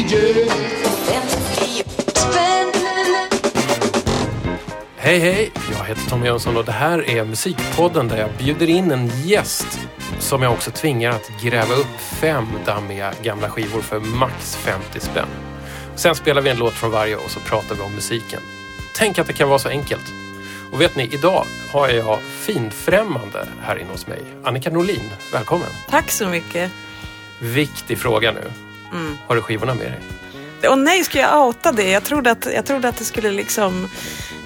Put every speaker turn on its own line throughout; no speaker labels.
DJ.
Hej hej! Jag heter Tommy Jönsson och det här är Musikpodden där jag bjuder in en gäst som jag också tvingar att gräva upp fem dammiga gamla skivor för max 50 spänn. Sen spelar vi en låt från varje och så pratar vi om musiken. Tänk att det kan vara så enkelt. Och vet ni, idag har jag finfrämmande här inne hos mig. Annika Norlin, välkommen!
Tack så mycket.
Viktig fråga nu. Har du skivorna med dig?
Och nej, ska jag outa det? Jag trodde att, jag trodde att det skulle liksom...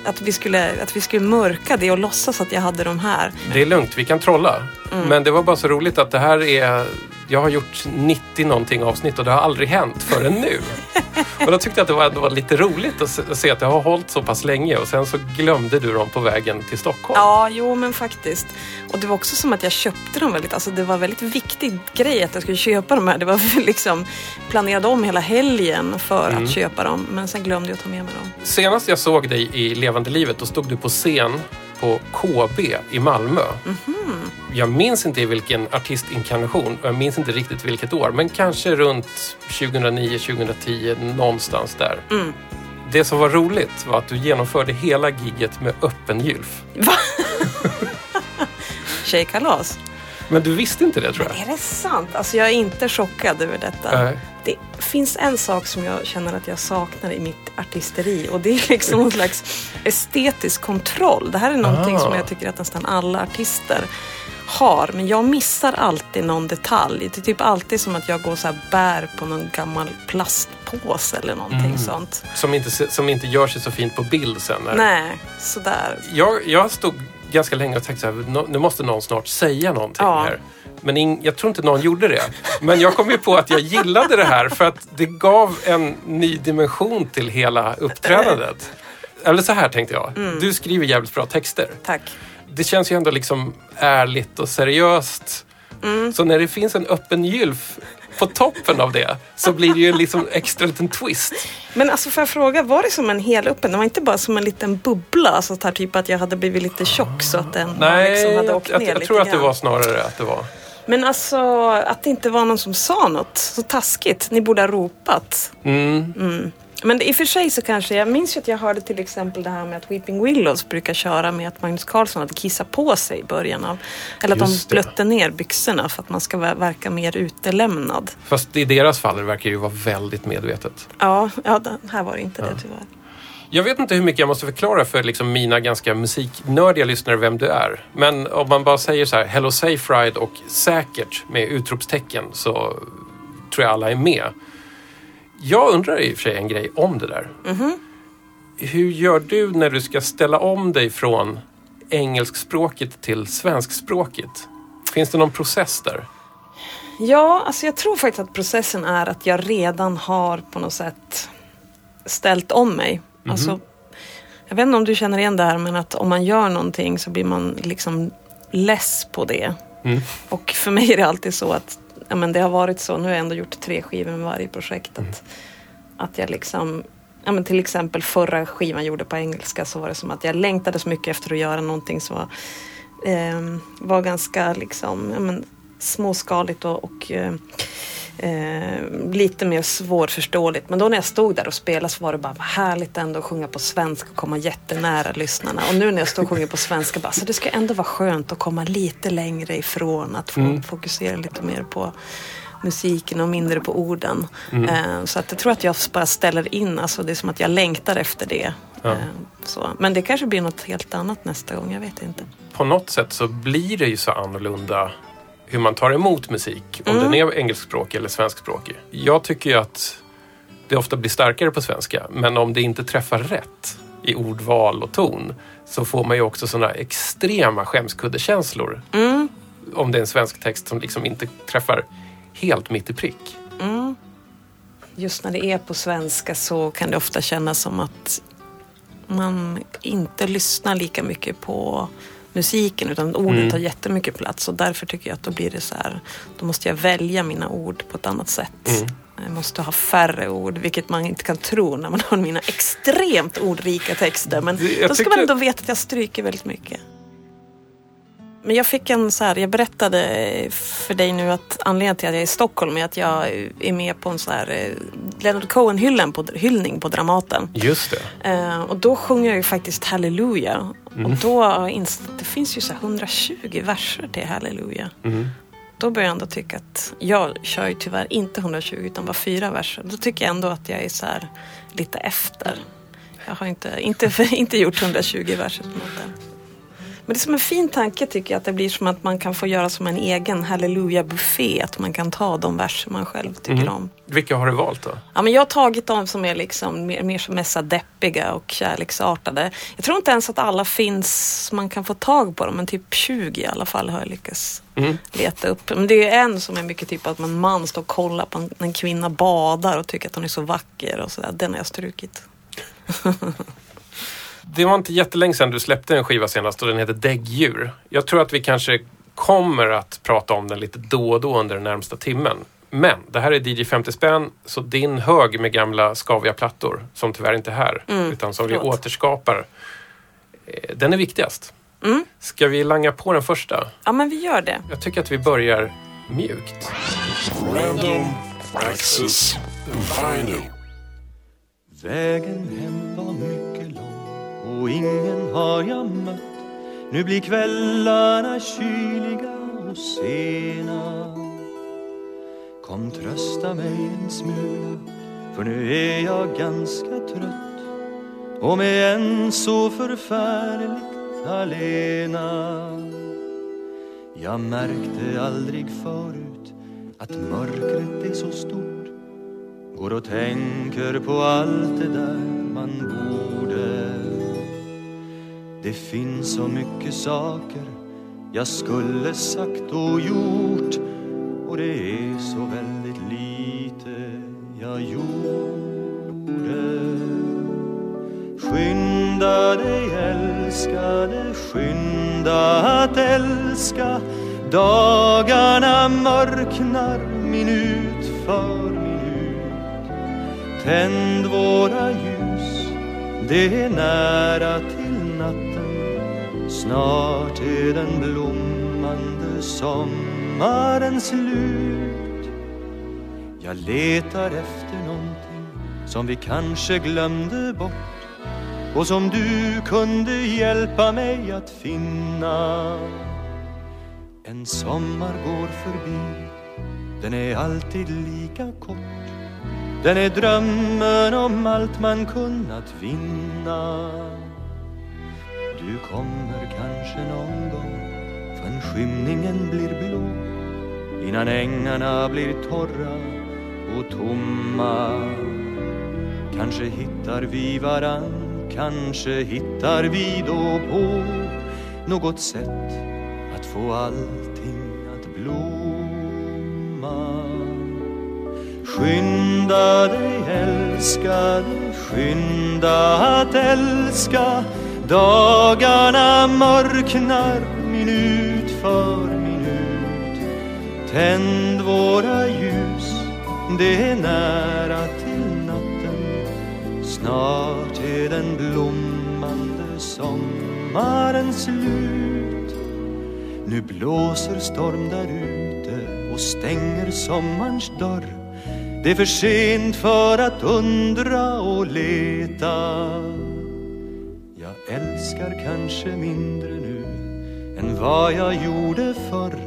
Att vi skulle, att vi skulle mörka det och låtsas att jag hade de här.
Det är lugnt, vi kan trolla.
Mm.
Men det var bara så roligt att det här är... Jag har gjort 90 någonting avsnitt och det har aldrig hänt förrän nu. och då tyckte jag att det var, det var lite roligt att se, att se att det har hållit så pass länge och sen så glömde du dem på vägen till Stockholm.
Ja, jo men faktiskt. Och det var också som att jag köpte dem väldigt, alltså det var väldigt viktig grej att jag skulle köpa de här. Det var liksom planerade om hela helgen för
Mm.
att köpa dem. Men sen glömde jag ta med mig dem.
Senast jag såg dig i levande livet då stod du på scen på KB i Malmö.
Mhm.
Jag minns inte i vilken artistinkarnation och jag minns inte riktigt vilket år men kanske runt 2009-2010 någonstans där.
Mm.
Det som var roligt var att du genomförde hela gigget med öppen gylf.
Va? Tjejkalas?
Men du visste inte det tror jag?
Är det sant? Alltså jag är inte chockad över detta.
Nej.
Det finns en sak som jag känner att jag saknar i mitt artisteri och det är liksom någon slags estetisk kontroll. Det här är någonting
Ah.
som jag tycker att nästan alla artister har, men jag missar alltid någon detalj. Det är typ alltid som att jag går så här bär på någon gammal plastpåse eller någonting
Mm.
sånt.
Som, inte, som inte gör sig så fint på bild sen. när-
Nej, sådär.
Jag, jag stod ganska länge och tänkte "Nå- nu måste någon snart säga någonting
Ja.
här. Men ing, jag tror inte någon gjorde det. Men jag kom ju på att jag gillade det här för att det gav en ny dimension till hela uppträdandet. Eller så här tänkte jag.
Mm.
Du skriver jävligt bra texter.
Tack.
Det känns ju ändå liksom ärligt och seriöst.
Mm.
Så när det finns en öppen gylf på toppen av det så blir det ju liksom extra liten twist.
Men alltså får jag fråga, var det som en hel öppen? Det var inte bara som en liten bubbla? Alltså här typ att jag hade blivit lite tjock så att den
Nej,
liksom hade
jag,
åkt
jag,
ner
jag
lite
tror att det var snarare att det var.
Men alltså att det inte var någon som sa något. Så taskigt. Ni borde ha ropat.
Mm.
Men i och för sig så kanske, jag minns ju att jag hörde till exempel det här med att Weeping Willows brukar köra med att Magnus Carlsson hade kissat på sig i början av, eller att
Just
de
det.
blötte ner byxorna för att man ska ver- verka mer utelämnad.
Fast i deras fall verkar det ju vara väldigt medvetet.
Ja, ja det, här var det inte det tyvärr.
Jag vet inte hur mycket jag måste förklara för liksom mina ganska musiknördiga lyssnare vem du är. Men om man bara säger så här, Hello Safe Ride och säkert med utropstecken så tror jag alla är med. Jag undrar i och för sig en grej om det där. Hur gör du när du ska ställa om dig från engelskspråket till svenskspråket? Finns det någon process där?
Ja, alltså jag tror faktiskt att processen är att jag redan har på något sätt ställt om mig. Alltså, jag vet inte om du känner igen det här men att om man gör någonting så blir man liksom less på det.
Mm.
Och för mig är det alltid så att ja, men det har varit så, nu har jag ändå gjort tre skivor med varje projekt. Att, att jag liksom, ja, men till exempel förra skivan jag gjorde på engelska så var det som att jag längtade så mycket efter att göra någonting som var, ehm, var ganska liksom, ja, men, småskaligt och, och eh, eh, lite mer svårförståeligt. Men då när jag stod där och spelade så var det bara härligt ändå att sjunga på svenska och komma jättenära lyssnarna. Och nu när jag står och sjunger på svenska bara, så det ska ändå vara skönt att komma lite längre ifrån. Att få fokusera lite mer på musiken och mindre på orden. Eh, så att jag tror att jag bara ställer in, alltså det är som att jag längtar efter det.
Ja.
Eh, så. Men det kanske blir något helt annat nästa gång, jag vet inte.
på något sätt så blir det ju så annorlunda hur man tar emot musik. Om den är engelskspråkig eller svenskspråkig. Jag tycker ju att det ofta blir starkare på svenska. Men om det inte träffar rätt i ordval och ton så får man ju också sådana extrema skämskuddekänslor. Om det är en svensk text som liksom inte träffar helt mitt i prick.
Just när det är på svenska så kan det ofta kännas som att man inte lyssnar lika mycket på musiken utan ordet
Mm.
tar jättemycket plats och därför tycker jag att då blir det så här, då måste jag välja mina ord på ett annat sätt.
Mm.
Jag måste ha färre ord, vilket man inte kan tro när man har mina extremt ordrika texter. Men
jag
då ska man ändå veta att jag stryker väldigt mycket. Men jag fick en så här, jag berättade för dig nu att anledningen till att jag är i Stockholm är att jag är med på en så här eh, Leonard Cohen-hyllning på, hyllning på Dramaten.
Just det.
Eh, och då sjunger jag ju faktiskt Halleluja.
Mm.
Och då, inst- det finns ju så här 120 verser till Halleluja.
Mm.
Då börjar jag ändå tycka att jag kör ju tyvärr inte 120 utan bara fyra verser. Då tycker jag ändå att jag är så lite efter. Jag har inte, inte, inte gjort 120 verser på något än. Men det är som en fin tanke tycker jag att det blir som att man kan få göra som en egen halleluja-buffé. Att man kan ta de verser man själv tycker
Mhm.
om.
Vilka har du valt då?
Ja, men jag har tagit de som är liksom mer, mer som mest deppiga och kärleksartade. Jag tror inte ens att alla finns, man kan få tag på dem, men typ 20 i alla fall har jag lyckats
Mm.
leta upp. Men det är en som är mycket typ att en man står och kollar på en, en kvinna badar och tycker att hon är så vacker och sådär. Den har jag strukit.
Det var inte jättelänge sedan du släppte en skiva senast och den heter Däggdjur. Jag tror att vi kanske kommer att prata om den lite då och då under den närmsta timmen. Men det här är DJ 50 spänn, så din hög med gamla skaviga plattor, som tyvärr inte är här,
Mm,
utan som vi
förlåt.
återskapar, eh, den är viktigast.
Mm.
Ska vi langa på den första?
Ja, men vi gör det.
Jag tycker att vi börjar mjukt.
Random Access Vinyl.
Vägen hem var mycket och ingen har jag mött. Nu blir kvällarna kyliga och sena. Kom trösta mig en smula för nu är jag ganska trött. Och med en så förfärligt alena. Jag märkte aldrig förut att mörkret är så stort. Går och tänker på allt det där man bor. Det finns så mycket saker jag skulle sagt och gjort. Och det är så väldigt lite jag gjorde. Skynda dig älskade, skynda att älska. Dagarna mörknar minut för minut Tänd våra ljus, det är nära till. Snart är den blommande sommaren slut. Jag letar efter någonting som vi kanske glömde bort och som du kunde hjälpa mig att finna. En sommar går förbi, den är alltid lika kort. Den är drömmen om allt man kunnat vinna. Du kommer kanske någon gång förrän skymningen blir blå innan ängarna blir torra och tomma. Kanske hittar vi varann, kanske hittar vi då på något sätt att få allting att blomma. Skynda dig älskade, skynda att älska Dagarna mörknar minut för minut. Tänd våra ljus, det är nära till natten. Snart är den blommande sommaren slut. Nu blåser storm där ute och stänger sommarns dörr. Det är för sent för att undra och leta älskar kanske mindre nu än vad jag gjorde förr.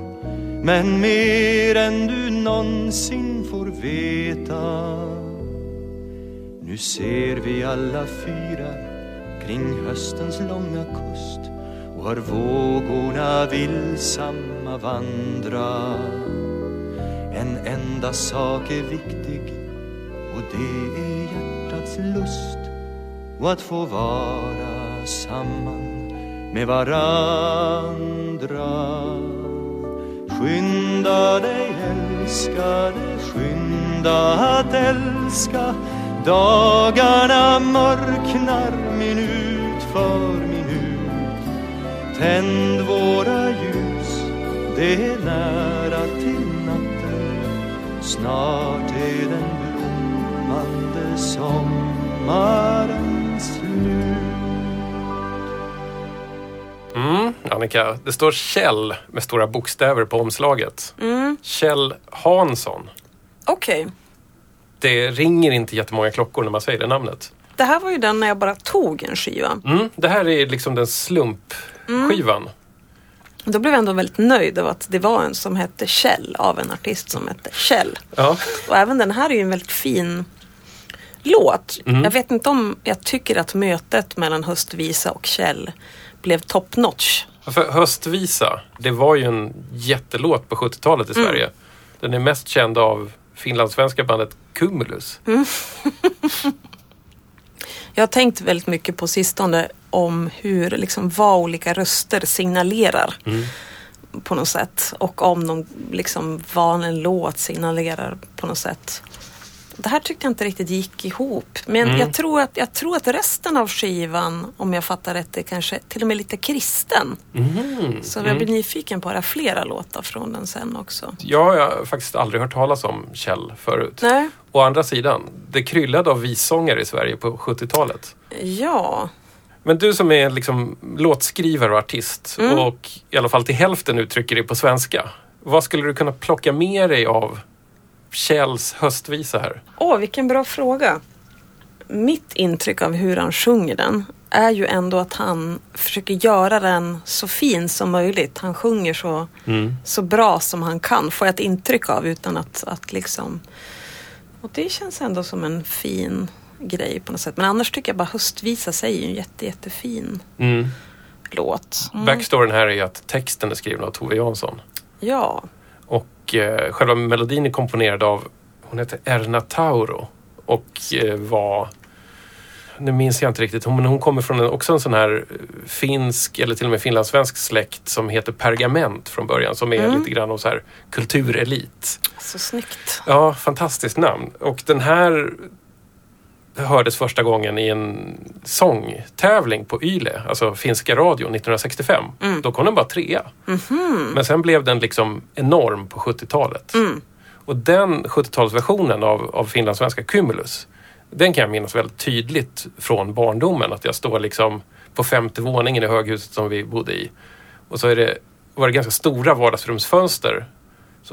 Men mer än du någonsin får veta. Nu ser vi alla fyra kring höstens långa kust och hör vågorna villsamma vandra. En enda sak är viktig och det är hjärtats lust och att få vara samman med varandra. Skynda dig älskade, skynda att älska. Dagarna mörknar minut för minut. Tänd våra ljus, det är nära till natten. Snart är den blommande sommaren slut.
Mm, Annika. Det står Kjell med stora bokstäver på omslaget.
Mm.
Kjell Hansson.
Okej.
Det ringer inte jättemånga klockor när man säger det namnet.
Det här var ju den när jag bara tog en skiva.
Mm, det här är liksom den slumpskivan.
Då blev jag ändå väldigt nöjd av att det var en som hette Kjell av en artist som hette Kjell.
Ja.
Och även den här är ju en väldigt fin låt.
Mm.
Jag vet inte om jag tycker att mötet mellan Höstvisa och Kjell blev top notch.
För Höstvisa, det var ju en jättelåt på 70-talet i
Mm.
Sverige. Den är mest känd av finlandssvenska bandet Cumulus.
Mm. Jag har tänkt väldigt mycket på sistone om hur, liksom, vad olika röster signalerar på något sätt. Och om de, liksom, vad en låt signalerar på något sätt. Det här tyckte jag inte riktigt gick ihop. Men jag, tror att, jag tror att resten av skivan, om jag fattar rätt, är kanske till och med lite kristen. Så jag blir nyfiken på att höra flera låtar från den sen också.
Jag har faktiskt aldrig hört talas om Kjell förut.
Nej.
Å andra sidan, det kryllade av vissångare i Sverige på 70-talet.
Ja,
Men du som är liksom låtskrivare och artist
Mm.
och i alla fall till hälften uttrycker dig på svenska. Vad skulle du kunna plocka med dig av Kjells höstvisa här?
Åh, vilken bra fråga. Mitt intryck av hur han sjunger den är ju ändå att han försöker göra den så fin som möjligt. Han sjunger så, så bra som han kan, får jag ett intryck av utan att, att liksom... Och det känns ändå som en fin grej på något sätt. Men annars tycker jag bara Höstvisa sig är en jätte, jättefin
Mm.
låt. Mm.
Backstoryn här är ju att texten är skriven av Tove Jansson.
Ja,
Och eh, själva melodin är komponerad av, hon heter Erna Tauro. Och eh, var, nu minns jag inte riktigt, hon, men hon kommer från en, också en sån här eh, finsk eller till och med finlandssvensk släkt som heter Pergament från början. Som är lite grann av så här kulturelit.
så snyggt.
Ja, fantastiskt namn. Och den här hördes första gången i en sångtävling på Yle, alltså finska radio 1965. Då kom den bara trea. Men sen blev den liksom enorm på 70-talet. Och den 70-talsversionen av, av finlandssvenska Cumulus, den kan jag minnas väldigt tydligt från barndomen. Att jag står liksom på femte våningen i höghuset som vi bodde i. Och så är det, var det ganska stora vardagsrumsfönster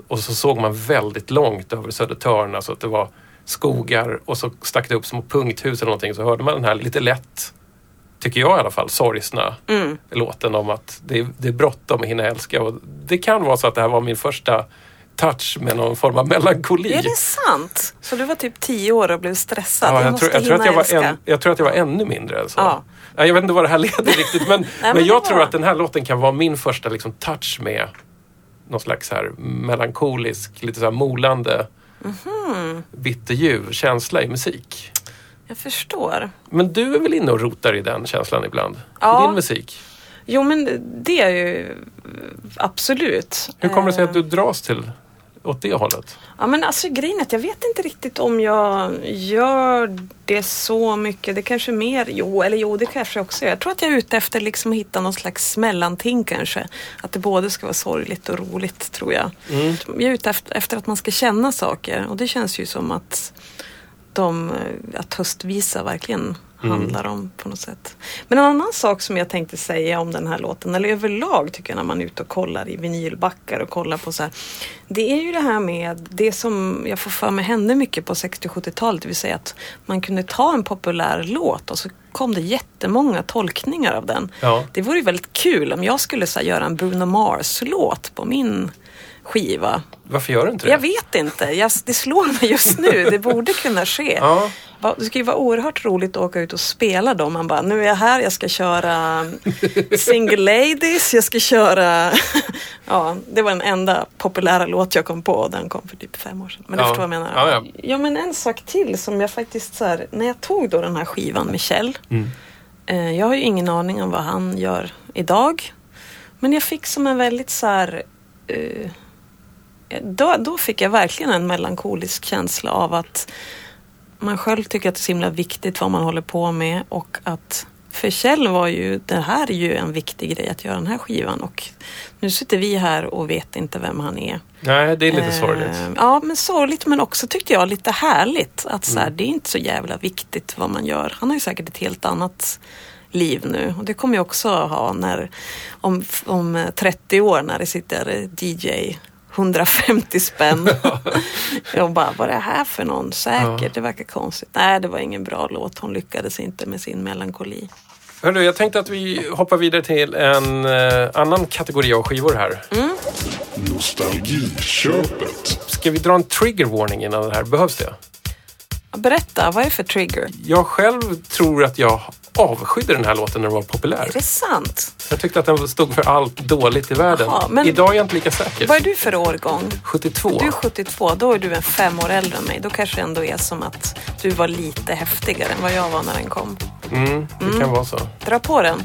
Och så såg man väldigt långt över Södertörn, alltså att det var skogar och så stack det upp små punkthus eller någonting. Så hörde man den här lite lätt, tycker jag i alla fall, sorgsna låten om att det är, det är bråttom att hinna älska. Och det kan vara så att det här var min första touch med någon form av melankoli.
Är det sant? Så du var typ tio år och blev stressad?
Ja,
jag
jag, tror, jag, tror att jag, var en, jag tror att jag var ännu mindre än så.
Ja.
Ja, Jag vet inte vad det här leder riktigt men, men,
men
jag
det
tror
var-
att den här låten kan vara min första liksom, touch med någon slags här melankolisk, lite så här molande,
Mhm.
bitterljuv känsla i musik.
Jag förstår.
Men du är väl inne och rotar i den känslan ibland?
Ja.
I din musik?
Jo, men det är ju absolut.
Hur kommer det sig
Eh,
att du dras till åt det hållet?
Ja, men alltså grejen är att jag vet inte riktigt om jag gör det så mycket. Det kanske mer, jo, eller jo, det kanske jag också gör. Jag tror att jag är ute efter liksom att hitta någon slags mellanting kanske. Att det både ska vara sorgligt och roligt, tror jag. Jag är ute efter, efter att man ska känna saker och det känns ju som att de, eh, att höstvisa verkligen handlar om på något sätt. Men en annan sak som jag tänkte säga om den här låten, eller överlag tycker jag när man är ute och kollar i vinylbackar och kollar på så här. Det är ju det här med det som jag får för mig hände mycket på 60 och 70-talet, det vill säga att man kunde ta en populär låt och så kom det jättemånga tolkningar av den.
Ja.
Det vore ju väldigt kul om jag skulle så här, göra en Bruno Mars-låt på min skiva.
Varför gör du inte det?
Jag vet inte, jag, det slår mig just nu. Det borde kunna ske.
Ja.
Det ska ju vara oerhört roligt att åka ut och spela då. Man bara, nu är jag här, jag ska köra Single Ladies, jag ska köra... ja, det var den enda populära låt jag kom på och den kom för typ fem år sedan. Men du
Ja.
förstår vad jag menar.
Ja, ja.
men en sak till som jag faktiskt så här, när jag tog då den här skivan med Kjell.
Mm.
Eh, jag har ju ingen aning om vad han gör idag. Men jag fick som en väldigt så här... Eh, då, då fick jag verkligen en melankolisk känsla av att man själv tycker att det är så himla viktigt vad man håller på med och att för Kjell var ju, det här är ju en viktig grej att göra den här skivan och nu sitter vi här och vet inte vem han är.
Nej, det är lite
Eh,
sorgligt.
Ja, men sorgligt men också tyckte jag lite härligt att så här, det är inte så jävla viktigt vad man gör. Han har ju säkert ett helt annat
liv nu. Och det kommer jag också ha när, om, om eh, 30 år när det sitter DJ 150 spänn. jag bara, vad är det här för någon? Säkert,
Ja.
det verkar konstigt. Nej, det var ingen bra låt. Hon lyckades inte med sin melankoli.
Hörru, jag tänkte att vi hoppar vidare till en eh, annan kategori av skivor här.
Nostalgiköpet.
Ska vi dra en trigger warning innan det här? Behövs det?
Berätta, vad är det för trigger?
Jag själv tror att jag avskydde den här låten när den var populär.
Är det sant?
Jag tyckte att den stod för allt dåligt i världen.
Jaha, men-
Idag är jag inte lika säker.
Vad är du för årgång?
72.
Du är 72, då är du en fem år äldre än mig. Då kanske det ändå är som att du var lite häftigare än vad jag var när den kom.
Mm, det kan vara så.
Dra på den.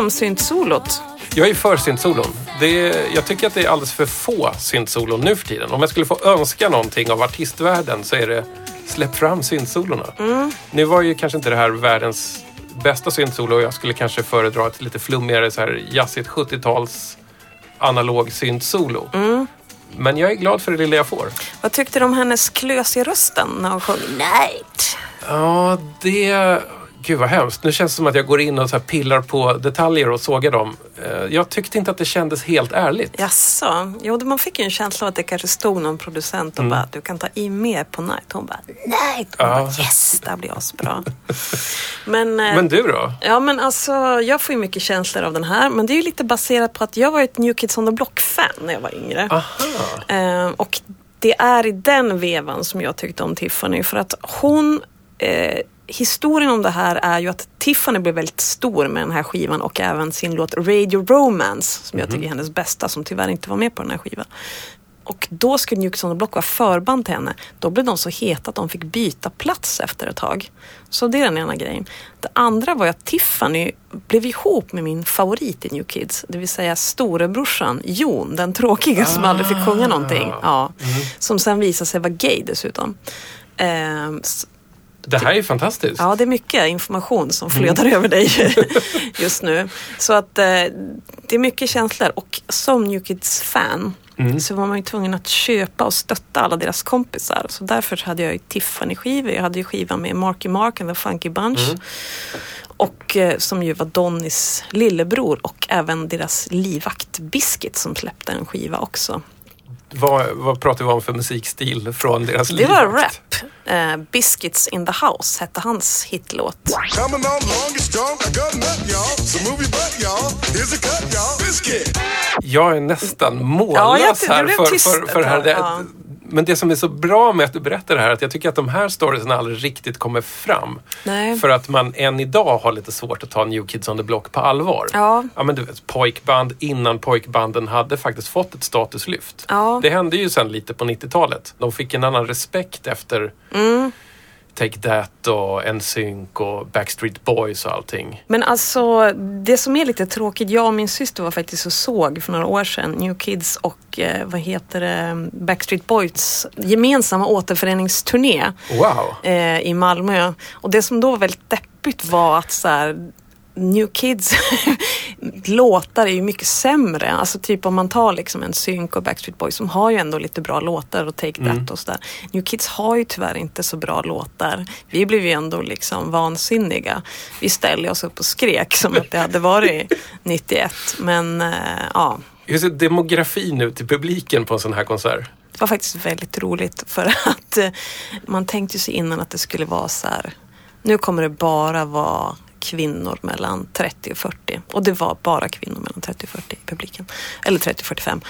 Om syntsolot?
Jag är för syntsolon. Det jag tycker att det är alldeles för få syntsolon nu för tiden. Om jag skulle få önska någonting av artistvärlden så är det släpp fram syntsolorna. Nu var ju kanske inte det här världens bästa syntsolo. Jag skulle kanske föredra ett lite flummigare så här jazzigt 70-tals analog syntsolo. Men jag är glad för det lilla jag får.
Vad tyckte du om hennes klös i rösten när hon sjöng Night?
Ja, det... Gud vad hemskt. Nu känns det som att jag går in och så pillar på detaljer och sågar dem. Eh, Jag tyckte inte att det kändes helt ärligt.
Jaså? Jo, man fick ju en känsla av att det kanske stod någon producent och bara du kan ta i mer på Night. Hon bara Night! Hon
Ja.
bara yes, det här blir asbra. men, eh,
Men du då?
Ja, men alltså jag får ju mycket känslor av den här. Men det är ju lite baserat på att jag var ett New Kids on the Block-fan när jag var yngre.
Aha.
Eh, och det är i den vevan som jag tyckte om Tiffany. För att hon... Eh, historien om det här är ju att Tiffany blev väldigt stor med den här skivan och även sin låt Radio Romance som jag tycker är hennes bästa som tyvärr inte var med på den här skivan. Och då skulle New Kids on the Block vara förband till henne. Då blev de så heta att de fick byta plats efter ett tag. Så det är den ena grejen. Det andra var ju att Tiffany blev ihop med min favorit i New Kids. Det vill säga storebrorsan Jon, den tråkiga som aldrig fick sjunga någonting. Ja, Som sen visade sig vara gay dessutom. S-
Det här är fantastiskt.
Ja, det är mycket information som flödar över dig just nu. Så att eh, det är mycket känslor och som New Kids-fan
så var man ju tvungen att köpa och stötta alla deras kompisar. Så därför hade jag ju Tiffany-skivor. Jag hade ju skivan med Marky Mark and the Funky Bunch. Och eh, som ju var Donnys lillebror och även deras livvakt Biscuit som släppte en skiva också.
Vad, vad pratar vi om för musikstil från deras
Det var
livvakt?
rap. Eh, Biscuits in the house hette hans hitlåt.
Jag är nästan
Ja,
mållös
tyckte
här för, för, för det här. Det,
ja.
Men det som är så bra med att du berättar det här är att jag tycker att de här storiesen aldrig riktigt kommer fram.
Nej.
För att man än idag har lite svårt att ta New Kids on the Block på allvar.
Ja.
ja men du vet, pojkband innan pojkbanden hade faktiskt fått ett statuslyft.
Ja.
Det hände ju sen lite på 90-talet. De fick en annan respekt efter
Mm.
Take That och NSYNC och Backstreet Boys och allting.
Men alltså det som är lite tråkigt, jag och min syster var faktiskt och såg för några år sedan New Kids och eh, vad heter det, Backstreet Boys gemensamma återföreningsturné
Wow!
eh, i Malmö. Och det som då var väldigt deppigt var att så här, New Kids låtar är ju mycket sämre. Alltså typ om man tar liksom en Sync och Backstreet Boys som har ju ändå lite bra låtar och Take That och sådär. New Kids har ju tyvärr inte så bra låtar. Vi blev ju ändå liksom vansinniga. Vi ställde oss upp och skrek som att det hade varit 91. Men eh, ja,
Hur ser demografin ut i publiken på en sån här konsert?
det var faktiskt väldigt roligt för att eh, man tänkte sig innan att det skulle vara så här. Nu kommer det bara vara kvinnor mellan 30 och 40. Och det var bara kvinnor mellan 30 och 40 i publiken. Eller 30 och 45.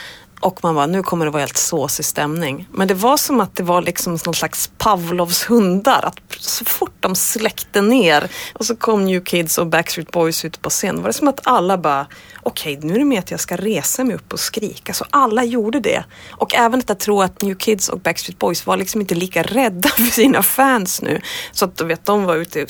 Och man bara, nu kommer det vara helt såsig stämning. Men det var som att det var liksom någon slags Pavlovs hundar. Att så fort de släckte ner och så kom New Kids och Backstreet Boys ut på scen. Var det som att alla bara, okej nu är det med att jag ska resa mig upp och skrika. Så alla gjorde det. Och även att jag tror att New Kids och Backstreet Boys var liksom inte lika rädda för sina fans nu. Så att du vet, de var ute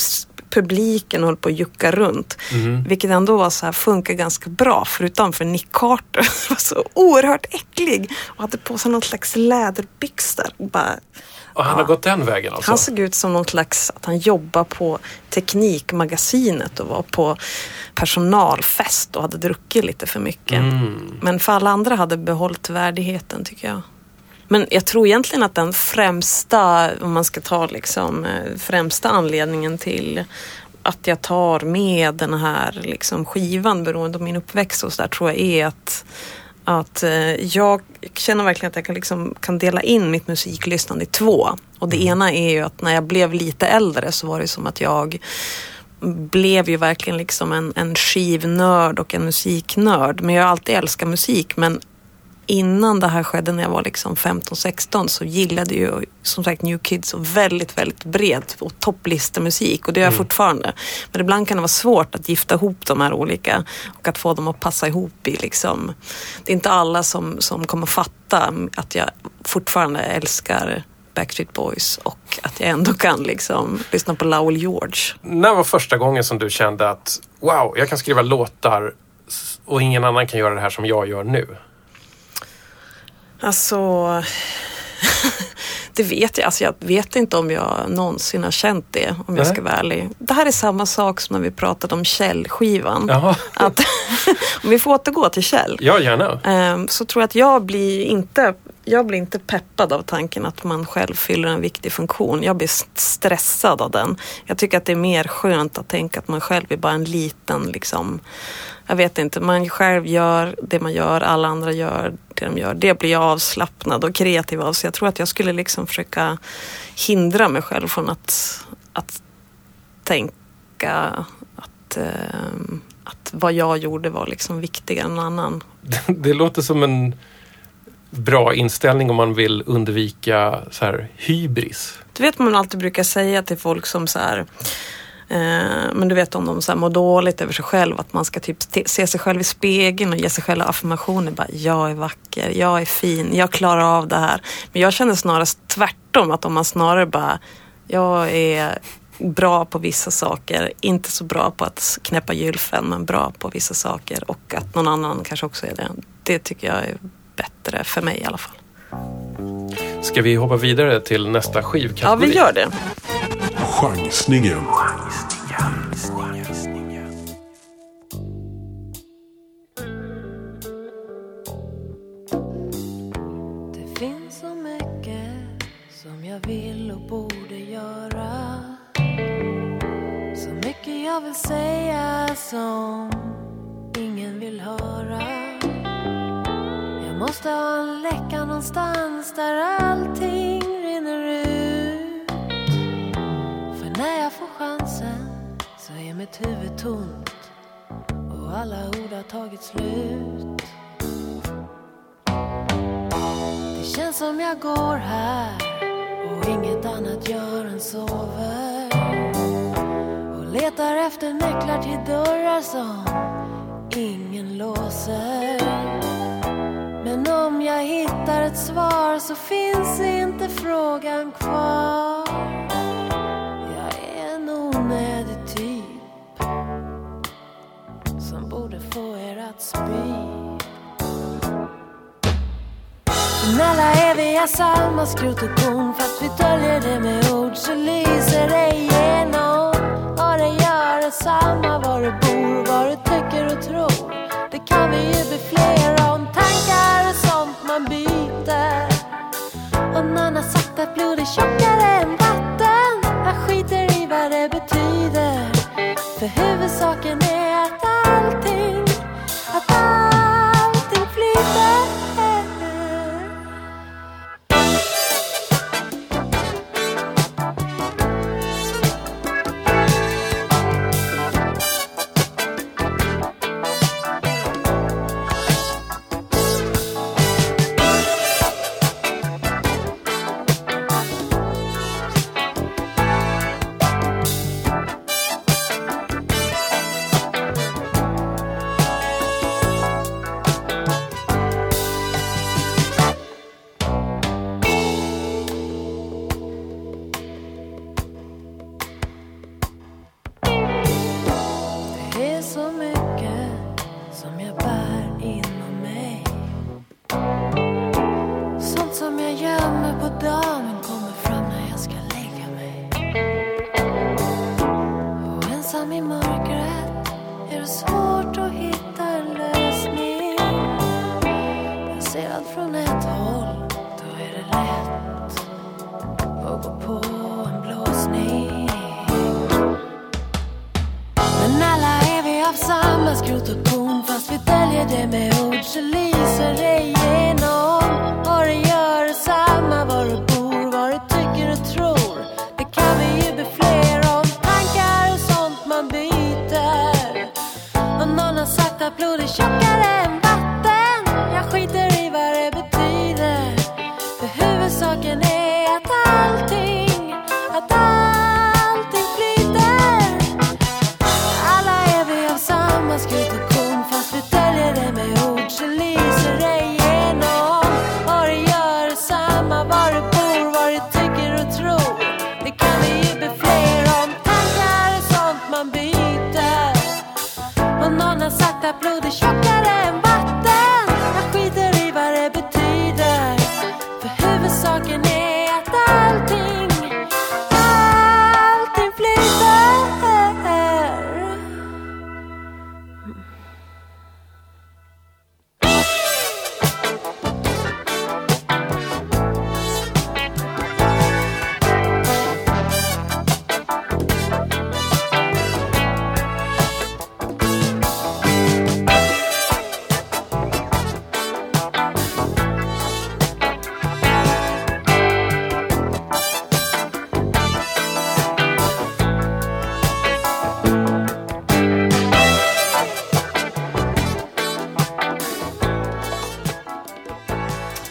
publiken höll på att jucka runt. Vilket ändå var så här, funkar ganska bra. Förutom för Nick Carter var så oerhört äcklig och hade på sig någon slags läderbyxor. Bara,
Och han har gått den vägen alltså?
han såg ut som någon slags, att han jobbar på Teknikmagasinet och var på personalfest och hade druckit lite för mycket.
Mm.
Men för alla andra hade behållit värdigheten tycker jag. Men jag tror egentligen att den främsta, om man ska ta liksom eh, främsta anledningen till att jag tar med den här liksom skivan beroende på min uppväxt och så där tror jag är att att eh, jag känner verkligen att jag kan, liksom, kan dela in mitt musiklyssnande i två. Och det ena är ju att när jag blev lite äldre så var det som att jag blev ju verkligen liksom en, en skivnörd och en musiknörd. Men jag har alltid älskat musik. Men innan det här skedde när jag var liksom 15-16 så gillade ju som sagt New Kids väldigt, väldigt bred och topplistemusik och det gör jag fortfarande. Men ibland kan det vara svårt att gifta ihop de här olika och att få dem att passa ihop i liksom. Det är inte alla som, som kommer fatta att jag fortfarande älskar Backstreet Boys och att jag ändå kan liksom lyssna på Lowell George.
När var första gången som du kände att wow, jag kan skriva låtar och ingen annan kan göra det här som jag gör nu?
Alltså, det vet jag. Alltså, jag vet inte om jag någonsin har känt det, om jag
Nej.
ska vara ärlig. Det här är samma sak som när vi pratade om Kjell-skivan. Att, om vi får återgå till Kjell.
Ja, gärna.
ehm, Så tror jag att jag blir inte jag blir inte peppad av tanken att man själv fyller en viktig funktion. Jag blir st- stressad av den. Jag tycker att det är mer skönt att tänka att man själv är bara en liten, liksom, jag vet inte, man själv gör det man gör, alla andra gör det de gör. Det blir jag avslappnad och kreativ av. Så jag tror att jag skulle liksom försöka hindra mig själv från att, att tänka att, ehm, att vad jag gjorde var liksom viktigare än någon annan.
Det låter som en bra inställning om man vill undvika så här, hybris.
Du vet man alltid brukar säga till folk som så här Eh, men du vet om de så här mår dåligt över sig själv att man ska typ se sig själv i spegeln och ge sig själv affirmationer. Bara, jag är vacker, jag är fin, jag klarar av det här. Men jag känner snarast tvärtom att om man snarare bara jag är bra på vissa saker, inte så bra på att knäppa gylfen men bra på vissa saker och att någon annan kanske också är det. Det tycker jag är bättre för mig i alla fall.
Ska vi hoppa vidare till nästa skivkategori?
Ja, vi gör det.
Chansningen.
Det finns så mycket som jag vill och borde göra. Så mycket jag vill säga som ingen vill höra. Måste ha en läcka någonstans där allting rinner ut. För när jag får chansen så är mitt huvud tomt och alla ord har tagit slut. Det känns som jag går här och inget annat gör än sover. Och letar efter nycklar till dörrar som ingen låser. Men om jag hittar ett svar så finns inte frågan kvar. Jag är en onödig typ som borde få er att spy. Men alla är vi har samma skrot och korn Fast vi döljer det med ord så lyser det att blod är tjockare än vatten. Jag skiter i vad det betyder För huvudsaken är Det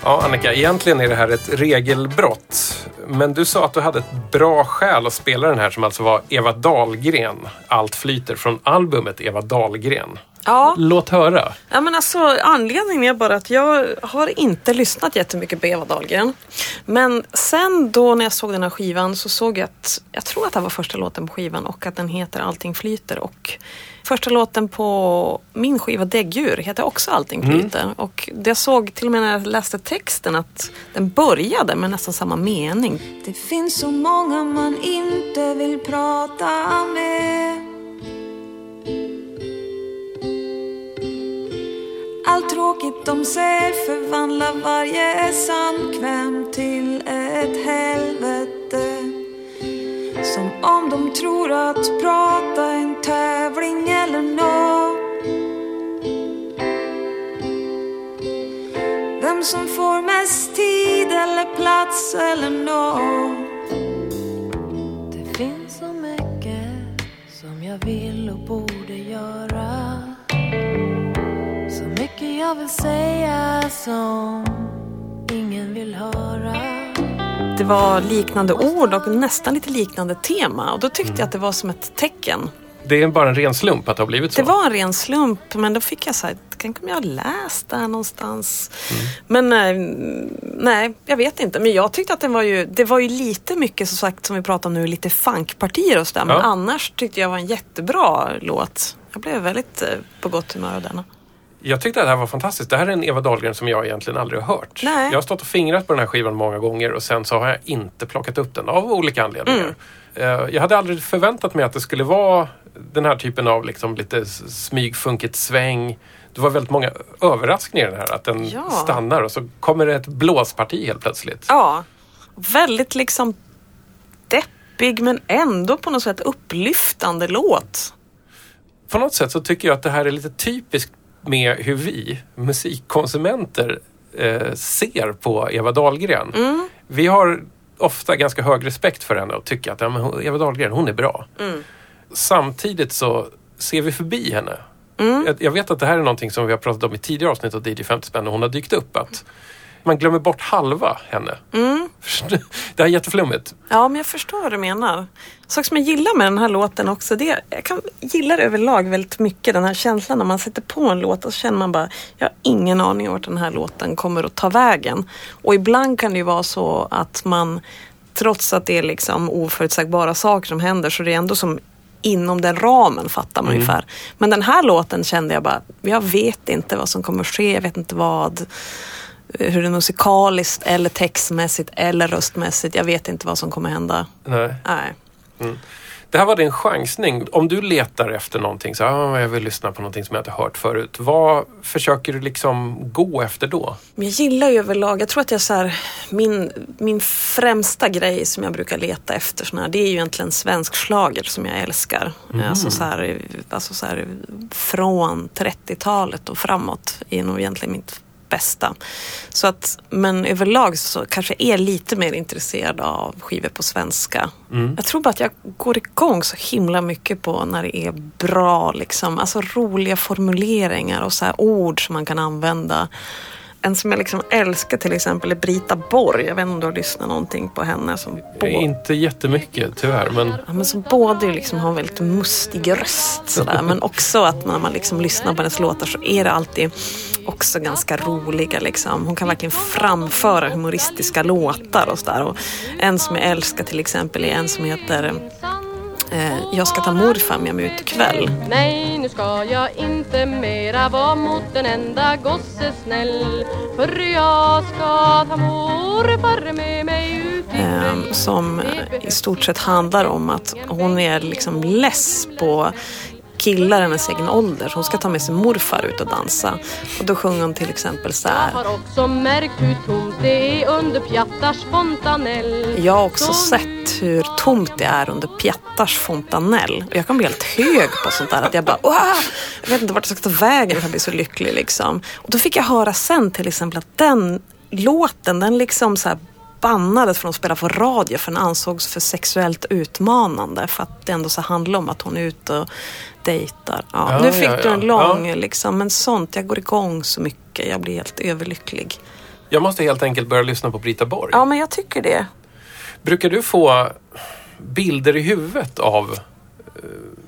Ja, Annika, egentligen är det här ett regelbrott. Men du sa att du hade ett bra skäl att spela den här som alltså var Eva Dahlgren. Allt flyter från albumet Eva Dahlgren.
Ja,
Låt höra.
Ja, men alltså, anledningen är bara att jag har inte lyssnat jättemycket på Eva Dahlgren. Men sen då när jag såg den här skivan så såg jag att, jag tror att det var första låten på skivan och att den heter Allting flyter. Och första låten på min skiva Däggdjur heter också Allting flyter. Och det jag såg till och med när jag läste texten att den började med nästan samma mening.
Det finns så många man inte vill prata med Allt tråkigt de säger förvandlar varje samkväm till ett helvete som
Om de tror att prata är en tävling eller nåt Vem som får mest tid eller plats eller nåt
Det finns så mycket som jag vill och borde göra. Så mycket jag vill säga som ingen vill höra.
Det var liknande ord och nästan lite liknande tema och då tyckte jag att det var som ett tecken.
Det är bara en ren slump att det har blivit så.
Det var en ren slump men då fick jag så här, tänk om jag har läst det här någonstans. Men nej, nej, jag vet inte. Men jag tyckte att den var ju, det var ju lite mycket som sagt som vi pratar om nu, lite funkpartier och sådär. Men
Ja.
annars tyckte jag var en jättebra låt. Jag blev väldigt eh, på gott humör av denna.
Jag tyckte att det här var fantastiskt. Det här är en Eva Dahlgren som jag egentligen aldrig har hört.
Nej.
Jag har stått och fingrat på den här skivan många gånger och sen så har jag inte plockat upp den av olika anledningar. Eh, Jag hade aldrig förväntat mig att det skulle vara den här typen av liksom lite smygfunkigt sväng. Det var väldigt många överraskningar i den här. Att den
Ja.
stannar och så kommer det ett blåsparti helt plötsligt.
Ja, väldigt liksom deppig men ändå på något sätt upplyftande låt.
På något sätt så tycker jag att det här är lite typiskt med hur vi musikkonsumenter eh, ser på Eva Dahlgren. Vi har ofta ganska hög respekt för henne och tycker att ja, men Eva Dahlgren, hon är bra. Samtidigt så ser vi förbi henne. Jag, jag vet att det här är någonting som vi har pratat om i tidigare avsnitt av DJ 50 spänn och hon har dykt upp. att Man glömmer bort halva henne. Det här är jätteflummigt.
Ja, men jag förstår vad du menar. Sak som jag gillar med den här låten också, det är, jag kan, gillar överlag väldigt mycket den här känslan när man sätter på en låt och så känner man bara, jag har ingen aning om vart den här låten kommer att ta vägen. Och ibland kan det ju vara så att man, trots att det är liksom oförutsägbara saker som händer, så det är ändå som inom den ramen fattar man ungefär. Men den här låten kände jag bara, jag vet inte vad som kommer att ske, jag vet inte vad hur det är musikaliskt eller textmässigt eller röstmässigt. Jag vet inte vad som kommer hända.
Nej.
Nej.
Det här var din chansning. Om du letar efter någonting, så ah, jag vill lyssna på någonting som jag inte hört förut. Vad försöker du liksom gå efter då?
Jag gillar ju överlag, jag tror att jag så här, min, min främsta grej som jag brukar leta efter såna här, det är ju egentligen svensk schlager som jag älskar. Alltså, så här, alltså så här, från 30-talet och framåt är nog egentligen mitt bästa. Så att, men överlag så kanske jag är lite mer intresserad av skivor på svenska. Jag tror bara att jag går igång så himla mycket på när det är bra, liksom. alltså roliga formuleringar och så ord som man kan använda. En som jag liksom älskar till exempel är Brita Borg. Jag vet inte om du har lyssnat någonting på henne. Som både,
Inte jättemycket tyvärr, men
ja, men som både liksom har en väldigt mustig röst sådär, men också att när man liksom lyssnar på hennes låtar så är det alltid också ganska roliga. Liksom. Hon kan verkligen framföra humoristiska låtar och sådär. Och en som jag älskar till exempel är en som heter Jag ska ta morfar med mig ut ikväll.
Nej, nu ska jag inte mera vara mot en enda gosse snäll. För jag ska ta morfar med mig ut ikväll
eh, som i stort sett handlar om att hon är liksom less på killar hennes egen ålder. Så hon ska ta med sin morfar ut och dansa. Och då sjunger hon till exempel så
Jag
här.
har också märkt hur tomt det är under Pjattars fontanell
Jag har också sett hur tomt det är under Pjattars fontanell. Och jag kan bli helt hög på sånt där. Att jag bara, "Åh!" jag vet inte vart jag ska ta vägen för att bli så lycklig. Liksom. Och då fick jag höra sen till exempel att den låten, den liksom så här bannades från att spela på radio för den ansågs för sexuellt utmanande. För att det ändå så handlar om att hon är ute och dejtar. Ja,
Ja,
nu fick
ja,
du en lång liksom, men sånt, jag går igång så mycket. Jag blir helt överlycklig.
jag måste helt enkelt börja lyssna på Brita Borg.
Ja, men jag tycker det.
Brukar du få bilder i huvudet av eh,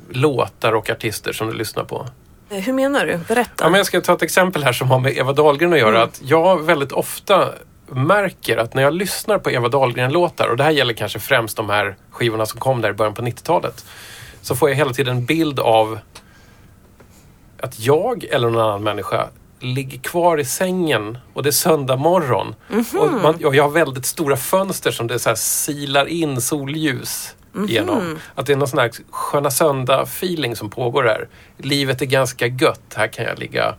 låtar och artister som du lyssnar på?
Eh, Hur menar du? Berätta.
Ja, men jag ska ta ett exempel här som har med Eva Dahlgren att göra.
Mm.
Att jag väldigt ofta märker att när jag lyssnar på Eva Dahlgren-låtar, och det här gäller kanske främst de här skivorna som kom där i början på 90-talet, så får jag hela tiden en bild av att jag eller någon annan människa ligger kvar i sängen och det är söndag morgon. Och, man, och jag har väldigt stora fönster som det så här silar in solljus genom. Att det är någon sån här sköna söndag-feeling som pågår här. Livet är ganska gött. Här kan jag ligga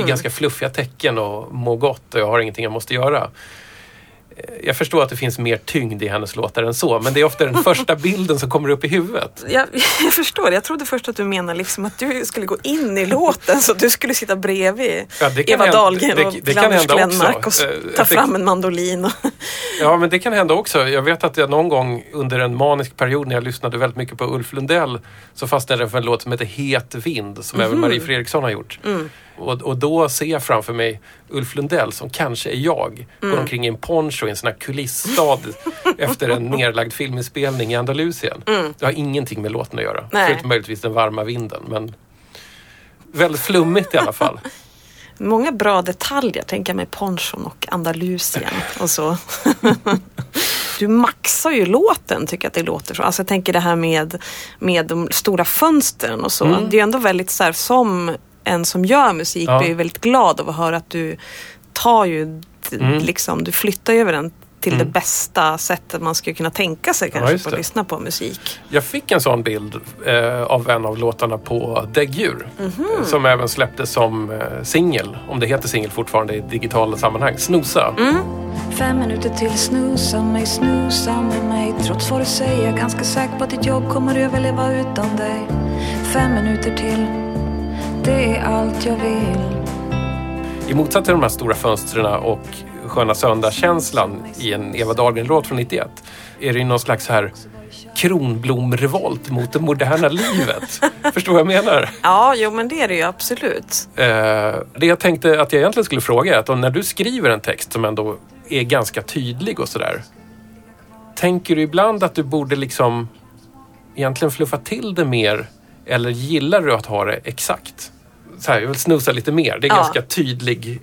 i ganska fluffiga täcken och må gott och jag har ingenting jag måste göra. Jag förstår att det finns mer tyngd i hennes låtar än så, men det är ofta den första bilden som kommer upp i huvudet.
Jag, jag förstår, jag trodde först att du menade liksom att du skulle gå in i låten så att du skulle sitta bredvid
Ja,
Eva
hända-
Dahlgren
det-
och
det- hända också.
Glenmark och ta
det-
fram en mandolin. Och,
Ja, men det kan hända också. Jag vet att jag någon gång under en manisk period när jag lyssnade väldigt mycket på Ulf Lundell så fastnade jag för en låt som heter Het vind som även Marie Fredriksson har gjort. Och, och då ser jag framför mig Ulf Lundell som kanske är jag. Går omkring i en poncho i en sån här kulissstad efter en nerlagd filminspelning i Andalusien. Det har ingenting med låten att göra.
Nej.
Förutom möjligtvis den varma vinden. Men väldigt flummigt i alla fall.
många bra detaljer, tänker jag med ponchon och Andalusien och så. Du maxar ju låten, tycker jag att det låter så. Alltså jag tänker det här med, med de stora fönstren och så.
Mm.
Det är ju ändå väldigt så här, som en som gör musik
Ja.
blir ju väldigt glad av att höra att du tar ju,
Mm.
liksom, du flyttar över den till det bästa sättet man skulle kunna tänka sig kanske
just
på att lyssna på musik.
Jag fick en sån bild eh, av en av låtarna på Däggdjur.
Mhm.
eh, Som även släpptes som eh, singel, om det heter singel fortfarande i digitala sammanhang. Snosa.
Mm.
Fem minuter till snusa mig, snusa med mig Trots vad du säger, ganska säker på att ditt jobb kommer överleva utan dig Fem minuter till, det är allt jag vill
I motsats till de här stora fönstren och Sköna söndag-känslan i en Eva Dahlgren-låt från 91 är det ju någon slags här kronblomrevolt mot det moderna livet. Förstår vad jag menar?
Ja, jo men det är det ju absolut.
Eh, det jag tänkte att jag egentligen skulle fråga är att när du skriver en text som ändå är ganska tydlig och sådär. Tänker du ibland att du borde liksom egentligen fluffa till det mer eller gillar du att ha det exakt? Så här, jag vill snusa lite mer. Det är en
Ja.
ganska tydlig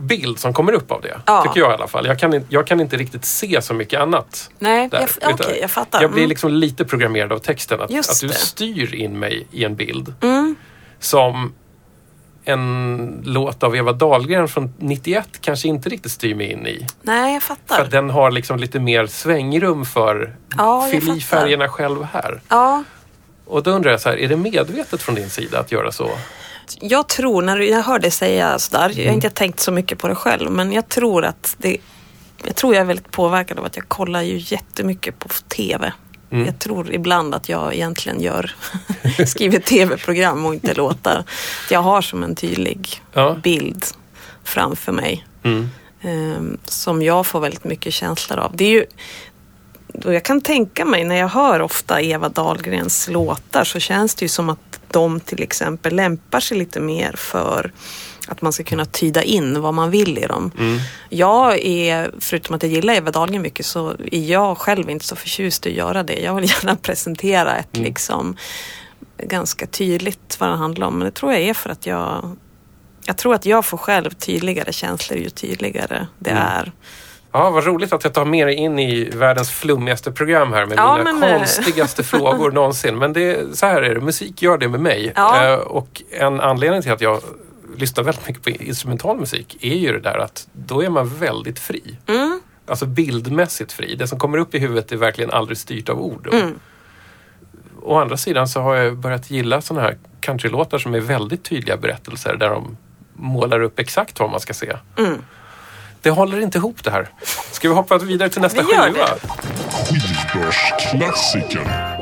bild som kommer upp av det.
Ja.
Tycker jag i alla fall. Jag kan, inte- jag kan inte riktigt se så mycket annat.
Nej,
där.
jag, okej, jag fattar.
Jag blir
Mm.
liksom lite programmerad av texten. Att,
Just
att du
det.
styr in mig i en bild.
Mm.
Som en låt av Eva Dahlgren från 91 kanske inte riktigt styr mig in i.
Nej, jag
För
fattar.
att den har liksom lite mer svängrum för
Ja,
fyll i färgerna själv här.
Ja,
Och då undrar jag så här, är det medvetet från din sida att göra så?
jag tror, när jag hör dig säga sådär, jag har inte tänkt så mycket på det själv, men jag tror att det jag tror jag är väldigt påverkad av att jag kollar ju jättemycket på TV.
Mm.
Jag tror ibland att jag egentligen gör, skriver tv-program och inte låtar. Jag har som en tydlig
Ja.
bild framför mig.
Mm.
eh, som jag får väldigt mycket känslor av. Det är ju, och jag kan tänka mig när jag hör ofta Eva Dahlgrens låtar så känns det ju som att de till exempel lämpar sig lite mer för att man ska kunna tyda in vad man vill i dem. Jag är, förutom att jag gillar Eva Dahlgren mycket, så är jag själv inte så förtjust i att göra det. Jag vill gärna presentera ett liksom ganska tydligt vad det handlar om. Men det tror jag är för att jag jag tror att jag får själv tydligare känslor ju tydligare det är.
Ja, vad roligt att jag tar med dig in i världens flummigaste program här med
Ja,
mina
men, eh,
konstigaste frågor någonsin. Men det, så här är det, musik gör det med mig.
Ja.
Eh, och en anledning till att jag lyssnar väldigt mycket på instrumental musik är ju det där att då är man väldigt fri.
Mm.
Alltså bildmässigt fri. Det som kommer upp i huvudet är verkligen aldrig styrt av ord.
Mm.
Å andra sidan så har jag börjat gilla sådana här countrylåtar som är väldigt tydliga berättelser där de målar upp exakt vad man ska se.
Mm.
Det håller inte ihop det här. Ska vi hoppa vidare till nästa
Vi gör
skiva?
Skivbörsklassiker.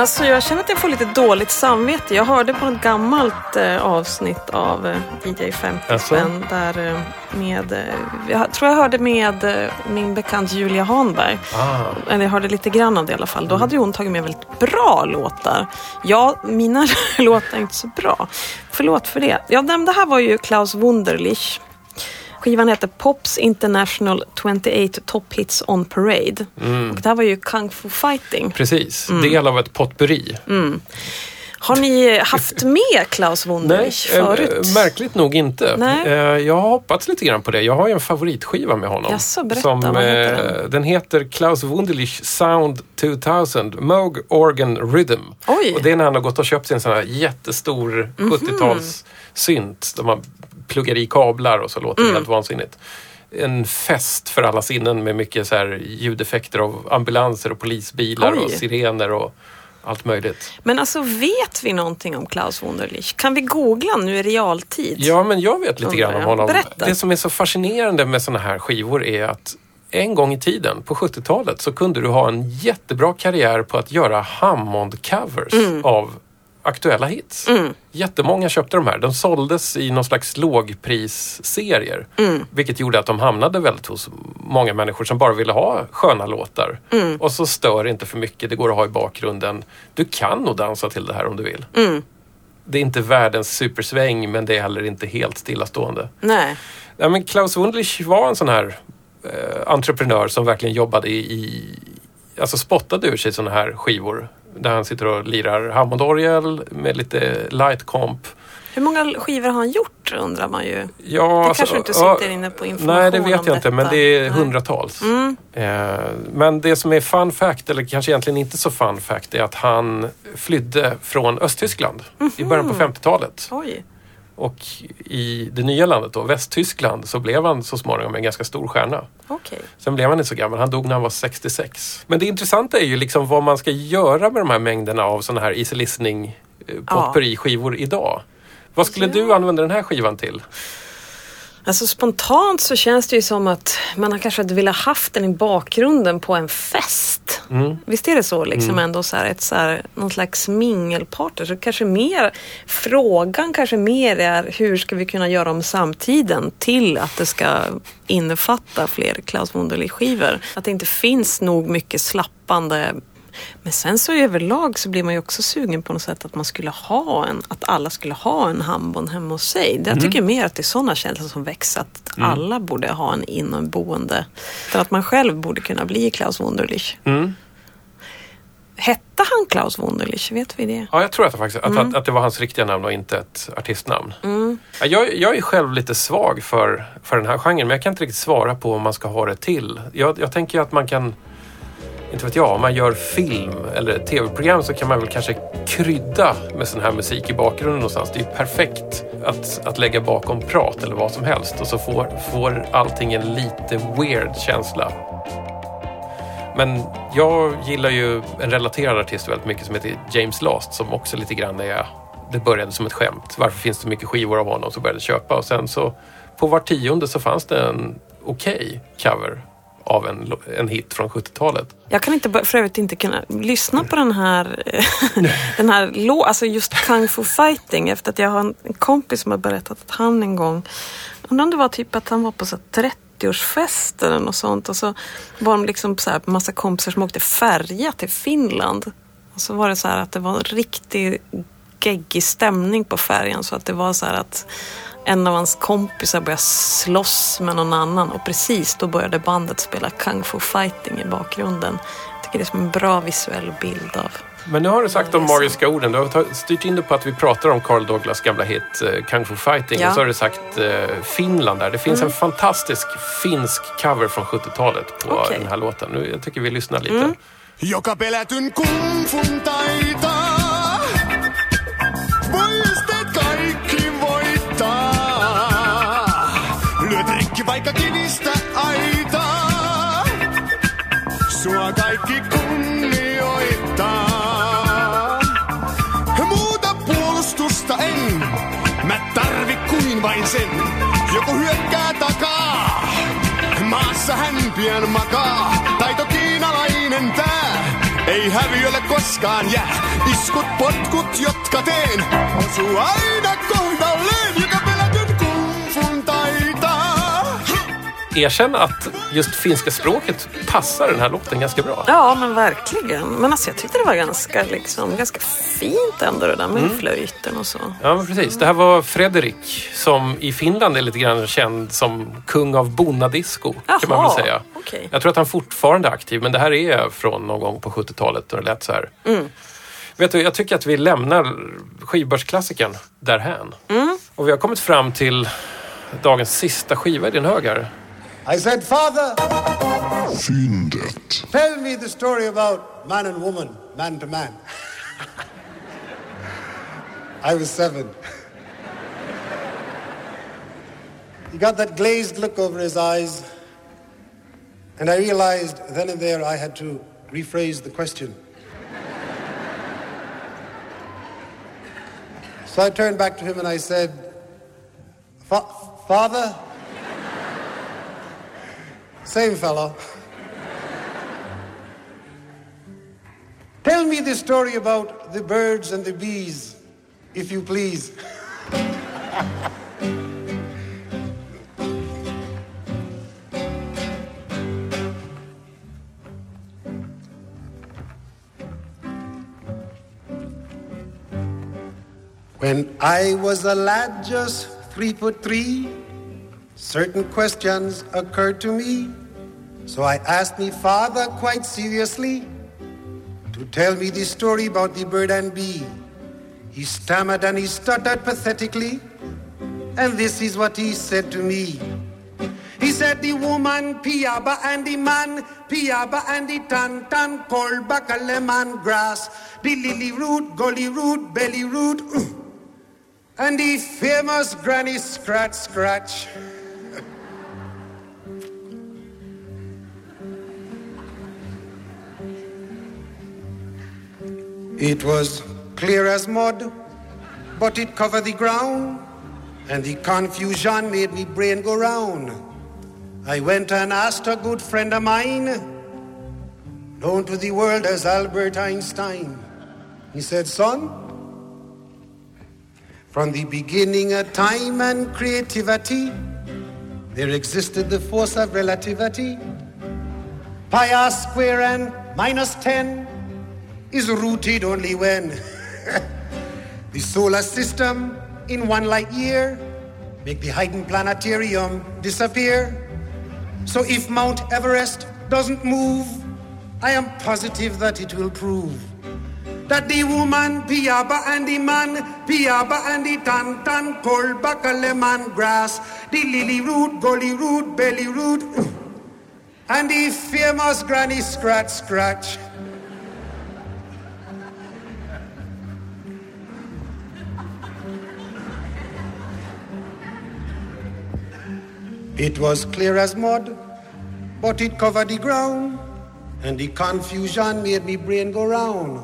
Alltså jag känner att jag får lite dåligt samvete. Jag hörde på ett gammalt eh, avsnitt av eh, DJ 50
Jaså?
spänn där eh, med, eh, jag tror jag hörde med eh, min bekant Julia Hanberg.
Ah.
Eller jag hörde lite grann av det i alla fall. Då hade ju hon tagit med väldigt bra låtar. Ja, mina låtar är inte så bra. Förlåt för det. Ja, det här var ju Klaus Wunderlich. Skivan heter Pops International 28 Top Hits on Parade.
Mm.
Och det här var ju Kung Fu Fighting.
Precis,
Mm.
del av ett potpurri.
Har ni haft med Klaus Wunderlich
eh,
förut?
eh, märkligt nog inte.
Nej.
Eh, Jag har hoppats lite grann på det. Jag har ju en favoritskiva med honom.
Jaså, berätta,
som,
vad heter
eh,
den?
den heter Klaus Wunderlich Sound 2000 Moog Organ Rhythm.
Oj.
Och det är när han har gått och köpt sig en sån här jättestor
Mhm.
70-tals synt där man pluggar i kablar och så låter
Mm.
det helt vansinnigt. En fest för alla sinnen med mycket så här ljudeffekter av ambulanser och polisbilar
Oj.
och sirener och allt möjligt.
Men alltså vet vi någonting om Klaus Wunderlich? Kan vi googla nu i realtid?
Ja, men jag vet lite grann om honom.
Berätta.
Det som är så fascinerande med såna här skivor är att en gång i tiden, på 70-talet, så kunde du ha en jättebra karriär på att göra Hammond-covers
Mm.
av aktuella hits. Jättemånga köpte de här. De såldes i någon slags lågprisserier.
Mm.
Vilket gjorde att de hamnade väldigt hos många människor som bara ville ha sköna låtar.
Mm.
Och så stör inte för mycket, det går att ha i bakgrunden. Du kan nog dansa till det här om du vill.
Mm.
Det är inte världens supersväng men det är heller inte helt stillastående.
Nej.
Ja, men Klaus Wunderlich var en sån här eh, entreprenör som verkligen jobbade i, i alltså spottade ur sig såna här skivor. Där han sitter och lirar Hammondorgel med lite light comp.
Hur många skivor har han gjort undrar man ju.
Ja,
Det kanske du inte sitter inne på information
Nej, det vet jag inte, men
detta.
det är
Nej.
hundratals.
Mm.
Eh, men det som är fun fact, eller kanske egentligen inte så fun fact, är att han flydde från Östtyskland i början
Mhm.
på 50-talet. Och i det nya landet då, Västtyskland, så blev han så småningom en ganska stor stjärna.
Okej.
Sen blev han inte så gammal, han dog när han var 66. Men det intressanta är ju liksom vad man ska göra med de här mängderna av såna här easy listening eh, potpurri-skivor idag. Vad skulle du använda den här skivan till?
Alltså spontant så känns det ju som att man har kanske hade velat haft den i bakgrunden på en fest.
Mm.
Visst är det så? Liksom
Mm.
ändå så här, ett så här, någon slags mingelparty. Så kanske mer, frågan kanske mer är hur ska vi kunna göra om samtiden till att det ska innefatta fler Klaus Wunderlich-skivor. Att det inte finns nog mycket slappande men sen så överlag så blir man ju också sugen på något sätt att man skulle ha en, att alla skulle ha en handboll hemma hos sig. Jag
Mm.
tycker mer att det är sådana känslor som växer, att
Mm.
alla borde ha en inneboende. För att man själv borde kunna bli Klaus Wunderlich.
Mm.
Hette han Klaus Wunderlich? Vet vi det?
Ja, jag tror att, det faktiskt, att,
Mm.
att, att det var hans riktiga namn och inte ett artistnamn.
Mm.
Ja, Jag, jag är själv lite svag för, för den här genren men jag kan inte riktigt svara på om man ska ha det till. Jag, jag tänker ju att man kan, inte vet jag, om man gör film eller tv-program så kan man väl kanske krydda med sån här musik i bakgrunden någonstans. Det är ju perfekt att, att lägga bakom prat eller vad som helst och så får, får allting en lite weird känsla. Men jag gillar ju en relaterad artist väldigt mycket som heter James Last som också lite grann är... Det började som ett skämt. Varför finns det mycket skivor av honom? Så började jag köpa och sen så på var tionde så fanns det en okej cover av en, en hit från 70-talet.
Jag kan inte, för övrigt inte kunna lyssna på den här, eh, den här lå, alltså just Kung Fu Fighting efter att jag har en kompis som har berättat att han en gång, undrar om det var typ att han var på så 30-årsfest eller något sånt och så var de liksom så här massa kompisar som åkte färja till Finland. Och så var det så här att det var en riktig geggig stämning på färjan så att det var så här att en av hans kompisar började slåss med någon annan och precis då började bandet spela Kung Fu Fighting i bakgrunden. Jag tycker det är som en bra visuell bild av.
Men nu har du sagt de magiska orden. Du har styrt in det på att vi pratar om Carl Douglas gamla hit eh, Kung Fu Fighting.
Ja.
Och så har du sagt eh, Finland där. Det finns
Mm.
en fantastisk finsk cover från 70-talet på
Okej.
den här låten. Nu, jag tycker vi lyssnar lite.
Mm.
Sen. Joku hyökkää takaa. Maassa hän pian makaa. Taito kiinalainen tää. Ei häviölle koskaan jää. Iskut, potkut, jotka teen. Osu aina kohdalleen,
Erkänn att just finska språket passar den här låten ganska bra.
Ja, men verkligen. Men alltså, jag tyckte det var ganska, liksom, ganska fint ändå det där med
Mm.
flöjten och så.
Ja, men precis. Det här var Fredrik som i Finland är lite grann känd som kung av bonnadisco. Kan man
Jaha,
väl säga.
okej.
Jag tror att han fortfarande är aktiv, men det här är från någon gång på 70-talet och det lät så här.
Mm.
Vet du, jag tycker att vi lämnar skivbörsklassikern därhän.
Mm.
Och vi har kommit fram till dagens sista skiva i din hög här.
I said, Father,
Fyndet.
tell me the story about man and woman, man to man. I was seven. He got that glazed look over his eyes, and I realized then and there I had to rephrase the question. So I turned back to him and I said, Father, same fellow. Tell me the story about the birds and the bees, if you please. When I was a lad just three foot three, certain questions occurred to me. So I asked me father quite seriously to tell me the story about the bird and bee. He stammered and he stuttered pathetically, and this is what he said to me. He said the woman piaba and the man piaba and the tan tan called back a lemon grass, the lily root, gully root, belly root, and the famous granny scratch scratch. It was clear as mud, but it covered the ground, and the confusion made me brain go round. I went and asked a good friend of mine, known to the world as Albert Einstein. He said, Son, from the beginning of time and creativity, there existed the force of relativity. Pi r square and minus 10 is rooted only when the solar system in one light year make the Haydn planetarium disappear. So if Mount Everest doesn't move, I am positive that it will prove that the woman piaba and the man piaba and the tan tan a lemon grass, the lily root, gully root, belly root, and the famous granny scratch scratch. It was clear as mud, but it covered the ground, and the confusion made me brain go round.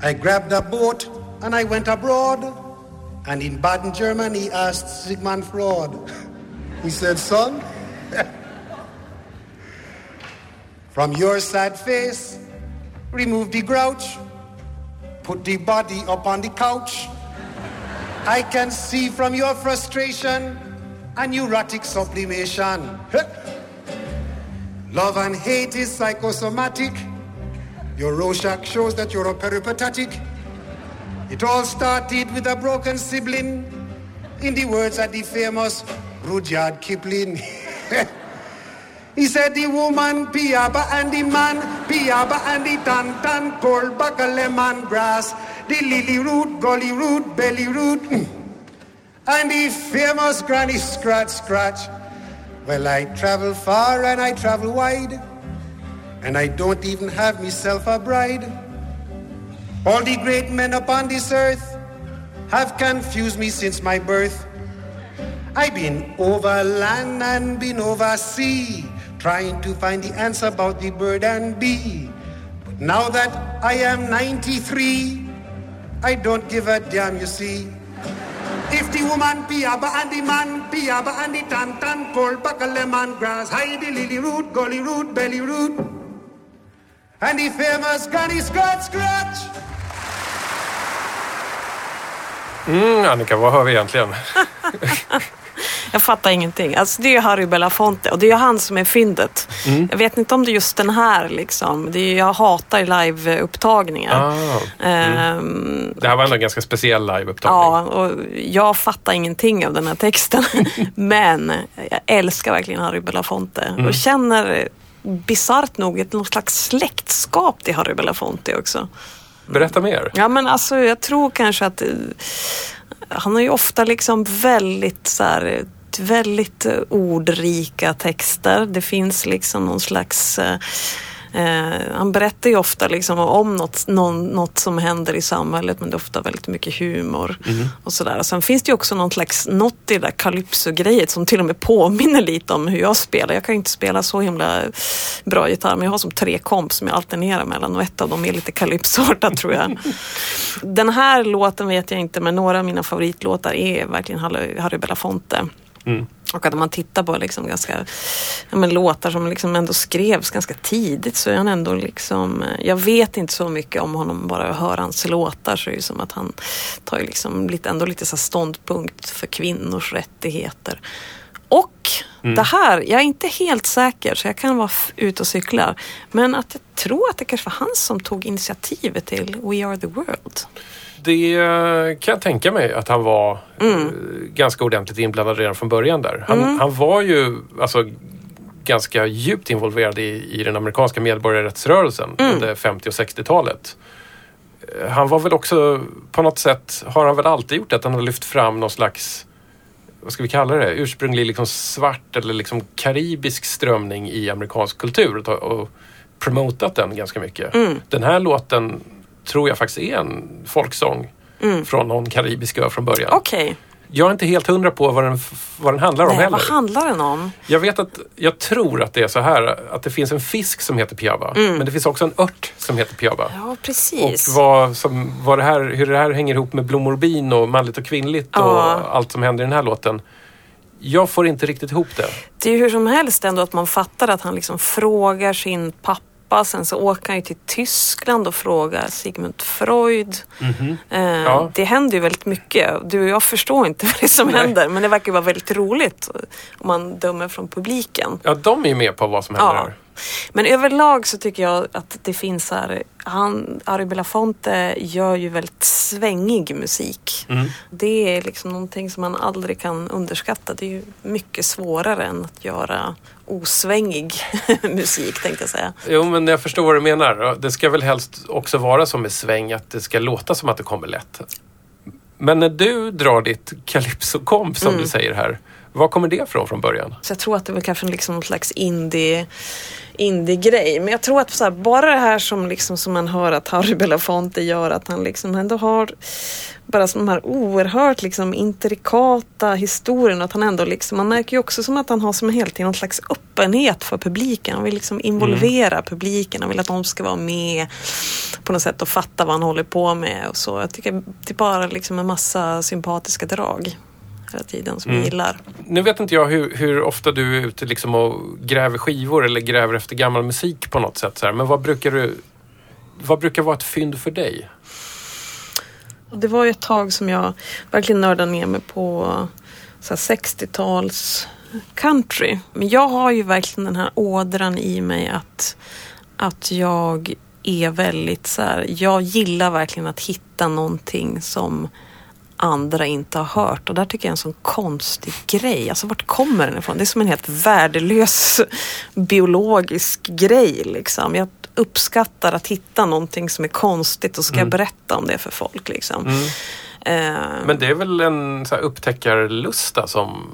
I grabbed a boat and I went abroad, and in Baden, Germany, asked Sigmund Freud. He said, Son, from your sad face, remove the grouch, put the body up on the couch. I can see from your frustration a neurotic sublimation. Love and hate is psychosomatic. Your Rorschach shows that you're a peripatetic. It all started with a broken sibling, in the words of the famous Rudyard Kipling. he said the woman piaba and the man piaba and the tan tan back a lemon grass, the lily root, gully root, belly root, and the famous granny scratch scratch. Well, I travel far and I travel wide, and I don't even have myself a bride. All the great men upon this earth have confused me since my birth. I've been over land and been over sea, trying to find the answer about the bird and bee. But now that I am 93, I don't give a damn, you see. If the woman piaba and the man piaba and the tan tan called back a lemon grass, hide the lily root, gully root, belly root. and the famous Gunny Scratch Scratch.
Mm, Annika, vad hör vi egentligen?
Jag fattar ingenting. Alltså, det är ju Harry Belafonte och det är ju han som är fyndet.
Mm.
Jag vet inte om det är just den här liksom. Det är, jag hatar liveupptagningar.
Ah,
Ehm,
det här var ändå en ganska speciell liveupptagning.
Ja, och jag fattar ingenting av den här texten. Men jag älskar verkligen Harry Belafonte
Mm.
och känner bisarrt nog ett något slags släktskap till Harry Belafonte också.
Berätta mer.
Ja men alltså jag tror kanske att eh, han har ju ofta liksom väldigt så här, väldigt eh, ordrika texter. Det finns liksom någon slags eh, eh, han berättar ju ofta liksom om något, någon, något som händer i samhället men det är ofta väldigt mycket humor. och sådär. Och Sen finns det ju också någon slags, något i det där calypso-grejet som till och med påminner lite om hur jag spelar. Jag kan ju inte spela så himla bra gitarr men jag har som tre komp som jag alternerar mellan och ett av dem är lite calypsoartat tror jag. Den här låten vet jag inte men några av mina favoritlåtar är verkligen Harry Belafonte. Och att om man tittar på liksom ganska, ja, men låtar som liksom ändå skrevs ganska tidigt så är han ändå liksom, eh, jag vet inte så mycket om honom, bara jag hör hans låtar så är det som att han tar liksom lite, ändå lite så ståndpunkt för kvinnors rättigheter. Och det här, jag är inte helt säker så jag kan vara ute och cyklar. Men att jag tror att det kanske var han som tog initiativet till We Are The World.
Det eh, kan jag tänka mig att han var
Mm.
eh, ganska ordentligt inblandad redan från början där. Han, han var ju alltså, ganska djupt involverad i, i den amerikanska medborgarrättsrörelsen
Mm.
under 50 och 60-talet. Eh, Han var väl också, på något sätt, har han väl alltid gjort det, att han har lyft fram någon slags vad ska vi kalla det, ursprunglig liksom svart eller liksom karibisk strömning i amerikansk kultur och, och promotat den ganska mycket.
Mm.
Den här låten tror jag faktiskt är en folksång från någon karibisk ö från början.
Mm. Okej,
Jag är inte helt hundra på vad den, vad den handlar om
Nej,
heller.
vad handlar den om?
Jag vet att, jag tror att det är så här att det finns en fisk som heter piava. Men det finns också en ört som heter piava.
Mm. Ja,
Och
precis.
vad, som, vad det här, hur det här hänger ihop med blommor och bin och manligt och kvinnligt
Ja.
och allt som händer i den här låten. Jag får inte riktigt ihop det.
Det är ju hur som helst ändå att man fattar att han liksom frågar sin pappa. Sen så åker han ju till Tyskland och frågar Sigmund Freud. Eh,
Ja.
Det händer ju väldigt mycket. Du och jag förstår inte vad det är som
Nej.
händer. Men det verkar ju vara väldigt roligt om man dömer från publiken.
Ja, de är ju med på vad som händer
Ja. Men överlag så tycker jag att det finns här, han, Ari Belafonte gör ju väldigt svängig musik. Det är liksom någonting som man aldrig kan underskatta. Det är ju mycket svårare än att göra osvängig musik tänkte jag säga.
Jo, men jag förstår vad du menar. Det ska väl helst också vara som med sväng, att det ska låta som att det kommer lätt. Men när du drar ditt calypso-komp, som
Mm.
du säger här, var kommer det ifrån från början?
Så jag tror att det väl kanske liksom någon slags indie indie-grej. Men jag tror att här, bara det här som, liksom, som man hör att Harry Belafonte gör, att han liksom ändå har bara de här oerhört liksom, intrikata historierna. Att han ändå liksom, man märker ju också som att han har som hela tiden någon slags öppenhet för publiken. Han vill liksom involvera publiken, han vill att de ska vara med på något sätt och fatta vad han håller på med. Och så. Jag tycker det är bara liksom en massa sympatiska drag hela tiden som jag gillar.
Nu vet inte jag hur, hur ofta du är ute liksom och gräver skivor eller gräver efter gammal musik på något sätt. Så här. Men vad brukar du... Vad brukar vara ett fynd för dig?
Det var ju ett tag som jag verkligen nördade ner mig på så här 60-tals country. Men jag har ju verkligen den här ådran i mig att, att jag är väldigt så här, jag gillar verkligen att hitta någonting som andra inte har hört. Och där tycker jag är en sån konstig grej. Alltså vart kommer den ifrån? Det är som en helt värdelös biologisk grej liksom. Jag uppskattar att hitta någonting som är konstigt och ska berätta om det för folk liksom. Eh,
Men det är väl en så här, upptäckarlusta som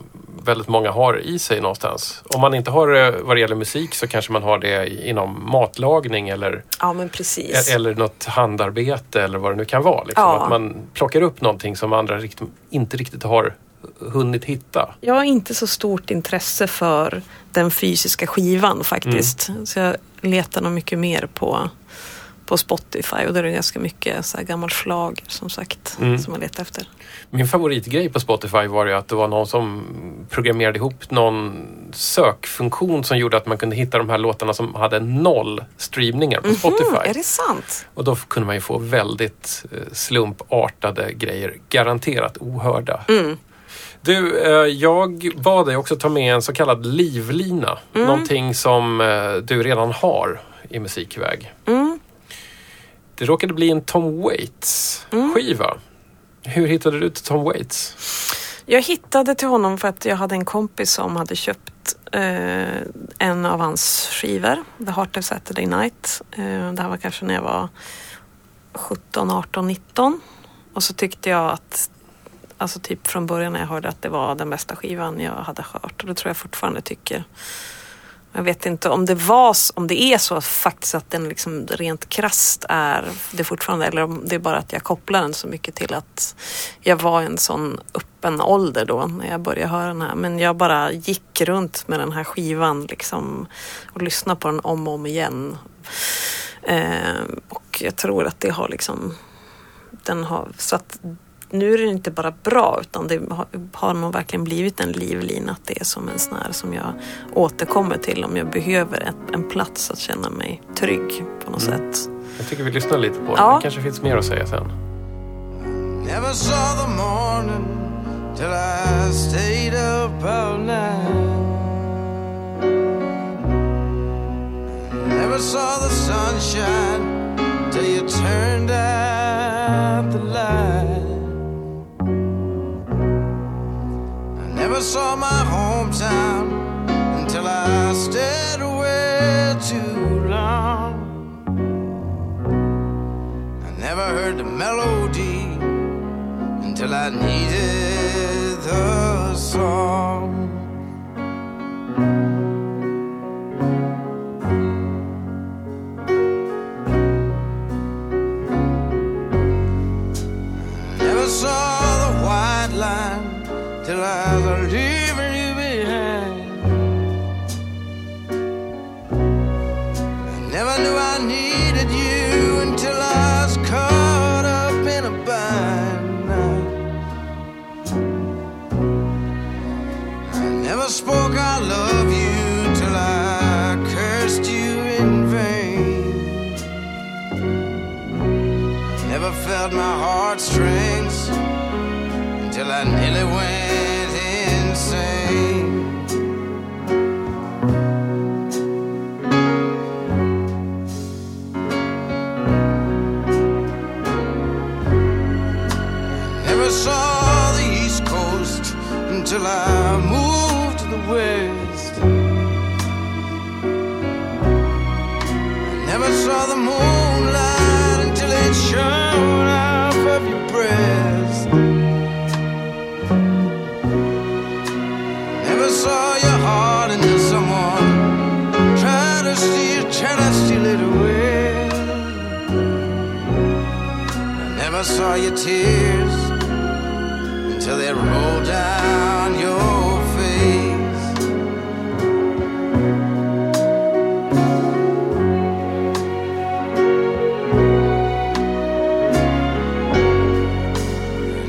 väldigt många har i sig någonstans. Om man inte har det vad det gäller musik så kanske man har det inom matlagning eller,
ja men precis.
eller något handarbete eller vad det nu kan vara. Liksom.
Ja.
Att man plockar upp någonting som andra rikt, inte riktigt har hunnit hitta.
Jag har inte så stort intresse för den fysiska skivan faktiskt. Så jag letar nog mycket mer på, på Spotify och där är det ganska mycket så här gammal schlager som sagt
Mm.
som jag letar efter.
Min favoritgrej på Spotify var ju att det var någon som programmerade ihop någon sökfunktion som gjorde att man kunde hitta de här låtarna som hade noll streamningar på Spotify.
Mhm, är det sant?
Och då kunde man ju få väldigt eh, slumpartade grejer, garanterat ohörda.
Mm.
Du, eh, jag bad dig också ta med en så kallad livlina.
Mm.
Någonting som eh, du redan har i musikväg.
Mm.
Det råkade bli en Tom Waits skiva. Hur hittade du till Tom Waits?
Jag hittade till honom för att jag hade en kompis som hade köpt eh, en av hans skivor, The Heart of Saturday Night. Eh, det här var kanske när jag var 17, 18, 19. Och så tyckte jag att, alltså typ från början när jag hörde att det var den bästa skivan jag hade hört. Och det tror jag fortfarande tycker. Jag vet inte om det var om det är så faktiskt att den liksom rent krasst är det fortfarande eller om det är bara att jag kopplar den så mycket till att jag var i en sån öppen ålder då när jag började höra den här. Men jag bara gick runt med den här skivan liksom och lyssnade på den om och om igen. Eh, och jag tror att det har liksom den har så att nu är det inte bara bra utan det har, nog verkligen blivit en livlina. Att det är som en sån här som jag återkommer till om jag behöver ett, en plats att känna mig trygg på något sätt.
Jag tycker vi lyssnar lite på den.
Ja.
Det kanske finns mer att säga sen.
Never saw the morning till I stayed up all night. Never saw the sunshine till you turned out the light. Never saw my hometown until I stayed away too long. I never heard the melody until I needed the song. Saw your tears until they rolled down your face.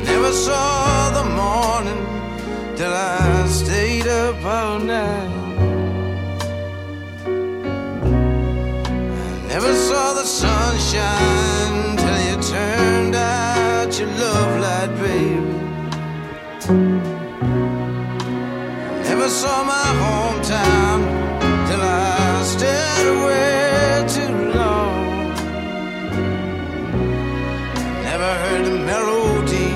Never saw the morning till I stayed up all night. I never saw the sunshine saw my hometown till I stayed away too long. Never heard the melody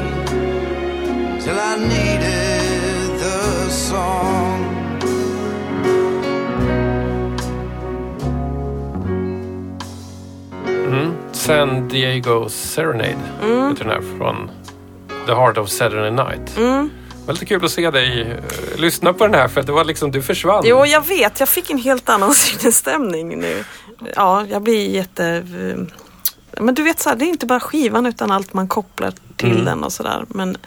till I needed the song.
Mm. San Diego Serenade
Mm.
heter den här från The Heart of Saturday Night.
Mm.
Var lite kul att se dig eh, lyssna på den här för att det var liksom, du försvann.
Jo, jag vet. Jag fick en helt annan sinnesstämning nu. Ja, jag blir jätte... Men du vet, så här, det är inte bara skivan utan allt man kopplar till
Mm.
den och sådär. Men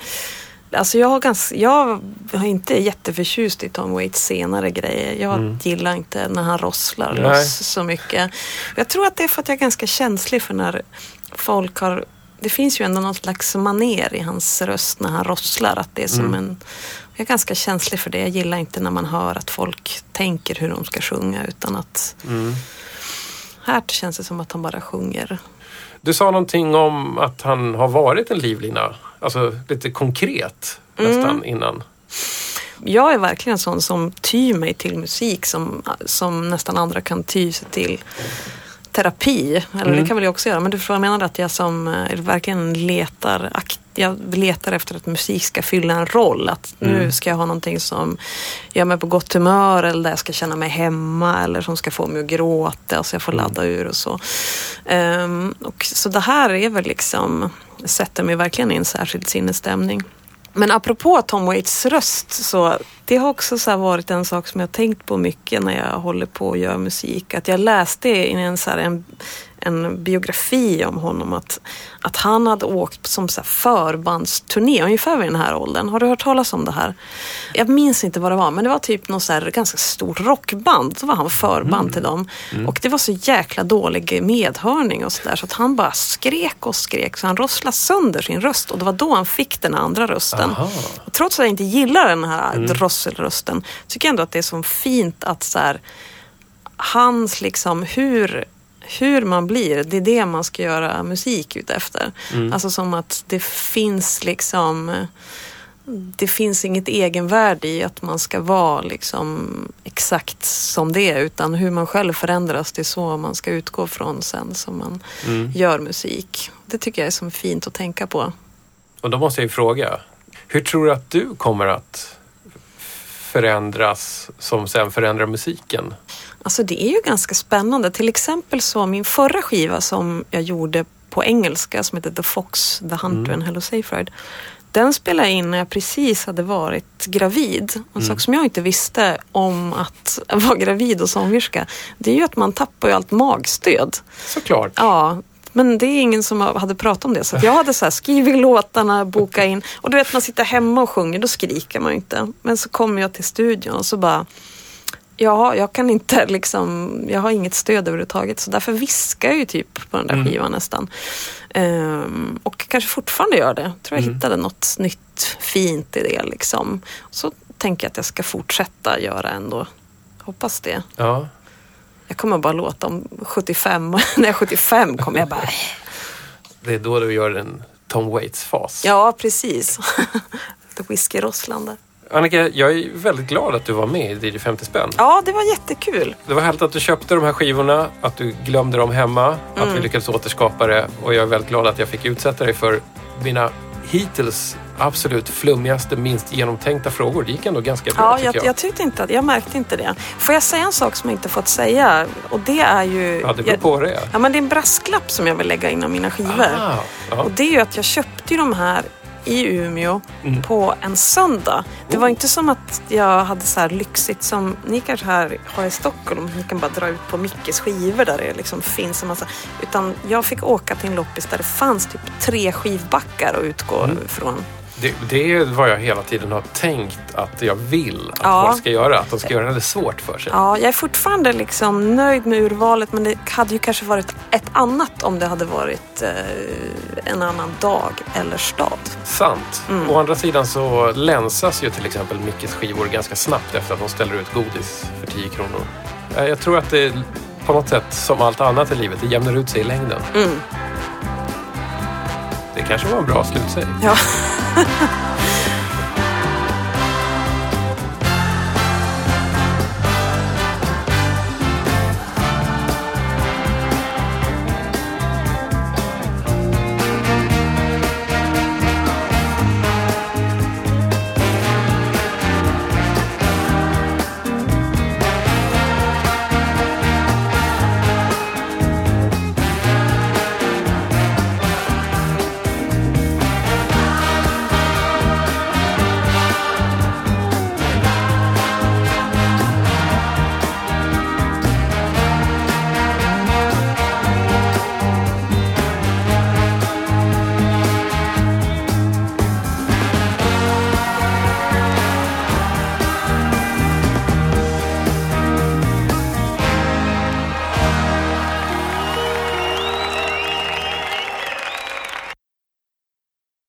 Alltså jag, har ganska, jag har inte jätteförtjust i Tom Waits senare grejer. Jag
Mm.
gillar inte när han rosslar loss så mycket. Jag tror att det är för att jag är ganska känslig för när folk har... Det finns ju ändå någon slags maner i hans röst när han rosslar. Att det är som
Mm.
en... Jag är ganska känslig för det. Jag gillar inte när man hör att folk tänker hur de ska sjunga utan att...
Mm.
Här känns det som att han bara sjunger.
Du sa någonting om att han har varit en livlina. Alltså lite konkret
Mm.
nästan innan.
Jag är verkligen en sån som tyr mig till musik som, som nästan andra kan ty sig till terapi. Eller
Mm.
det kan väl jag också göra. Men du får mena att jag som eh, verkligen letar, jag letar efter att musik ska fylla en roll. Att nu
Mm.
ska jag ha någonting som gör mig på gott humör eller där jag ska känna mig hemma eller som ska få mig att gråta så jag får
Mm.
ladda ur och så. Ehm, och, så det här är väl liksom, sätter mig verkligen i en särskild sinnesstämning. Men apropå Tom Waits röst så det har också så här varit en sak som jag tänkt på mycket när jag håller på och gör musik. Att jag läste i en, så här, en, en biografi om honom att, att han hade åkt som så här förbandsturné ungefär vid den här åldern. Har du hört talas om det här? Jag minns inte vad det var men det var typ något så ganska stort rockband. Så var han förband till dem. Och det var så jäkla dålig medhörning och sådär så att han bara skrek och skrek så han rosslade sönder sin röst och det var då han fick den andra rösten. Trots att jag inte gillar den här drosselrösten tycker jag ändå att det är så fint att så här, hans liksom hur, hur man blir, det är det man ska göra musik ut efter. Alltså som att det finns liksom det finns inget egenvärde i att man ska vara liksom exakt som det är utan hur man själv förändras det är så man ska utgå från sen som man gör musik. Det tycker jag är så fint att tänka på.
Och då måste jag ju fråga. Hur tror du att du kommer att förändras som sen förändrar musiken?
Alltså det är ju ganska spännande. Till exempel så min förra skiva som jag gjorde på engelska som heter The Fox, The Hunter and Hello Ride. Den spelade jag in när jag precis hade varit gravid. En sak som jag inte visste om att vara gravid och sångerska. Det är ju att man tappar ju allt magstöd.
Såklart.
Ja, men det är ingen som hade pratat om det. Så jag hade så här skrivit låtarna, boka in. Och du vet man sitter hemma och sjunger, då skriker man ju inte. Men så kommer jag till studion och så bara Ja, jag kan inte liksom, jag har inget stöd överhuvudtaget så därför viskar jag ju typ på den där skivan nästan. Ehm, och kanske fortfarande gör det. Jag tror jag hittade något nytt fint i det liksom. Så tänker jag att jag ska fortsätta göra ändå. Hoppas det.
Ja.
Jag kommer bara låta om 75, när jag är 75 kommer jag bara
Det är då du gör en Tom Waits-fas.
Ja, precis. Lite whiskyrosslande.
Annika, jag är väldigt glad att du var med i DJ 50 spänn.
Ja, det var jättekul.
Det var härligt att du köpte de här skivorna, att du glömde dem hemma, att
Mm.
vi lyckades återskapa det och jag är väldigt glad att jag fick utsätta dig för mina hittills absolut flummigaste, minst genomtänkta frågor. Det gick ändå ganska bra
Ja,
tycker
jag,
jag.
jag tyckte inte att, jag märkte inte det. Får jag säga en sak som jag inte fått säga? Och det är ju...
Ja, det beror på det.
Ja, men det är en brasklapp som jag vill lägga in i mina skivor.
Ah.
Och det är ju att jag köpte ju de här i Umeå
Mm.
på en söndag. Det
Oh.
var inte som att jag hade så här lyxigt som ni kanske här har i Stockholm. Ni kan bara dra ut på Mickes skivor där det liksom finns en massa. Utan jag fick åka till en loppis där det fanns typ tre skivbackar att utgå
Mm.
ifrån.
Det, det är vad jag hela tiden har tänkt att jag vill att
Ja.
folk ska göra. Att de ska göra det svårt för sig.
Ja, jag är fortfarande liksom nöjd med urvalet men det hade ju kanske varit ett annat om det hade varit eh, en annan dag eller stad.
Sant.
Mm.
Å andra sidan så länsas ju till exempel Mickes skivor ganska snabbt efter att de ställer ut godis för 10 kronor. Eh, Jag tror att det på något sätt, som allt annat i livet, det jämnar ut sig i längden.
Mm.
Det kanske var en bra slutsäg.
Ja.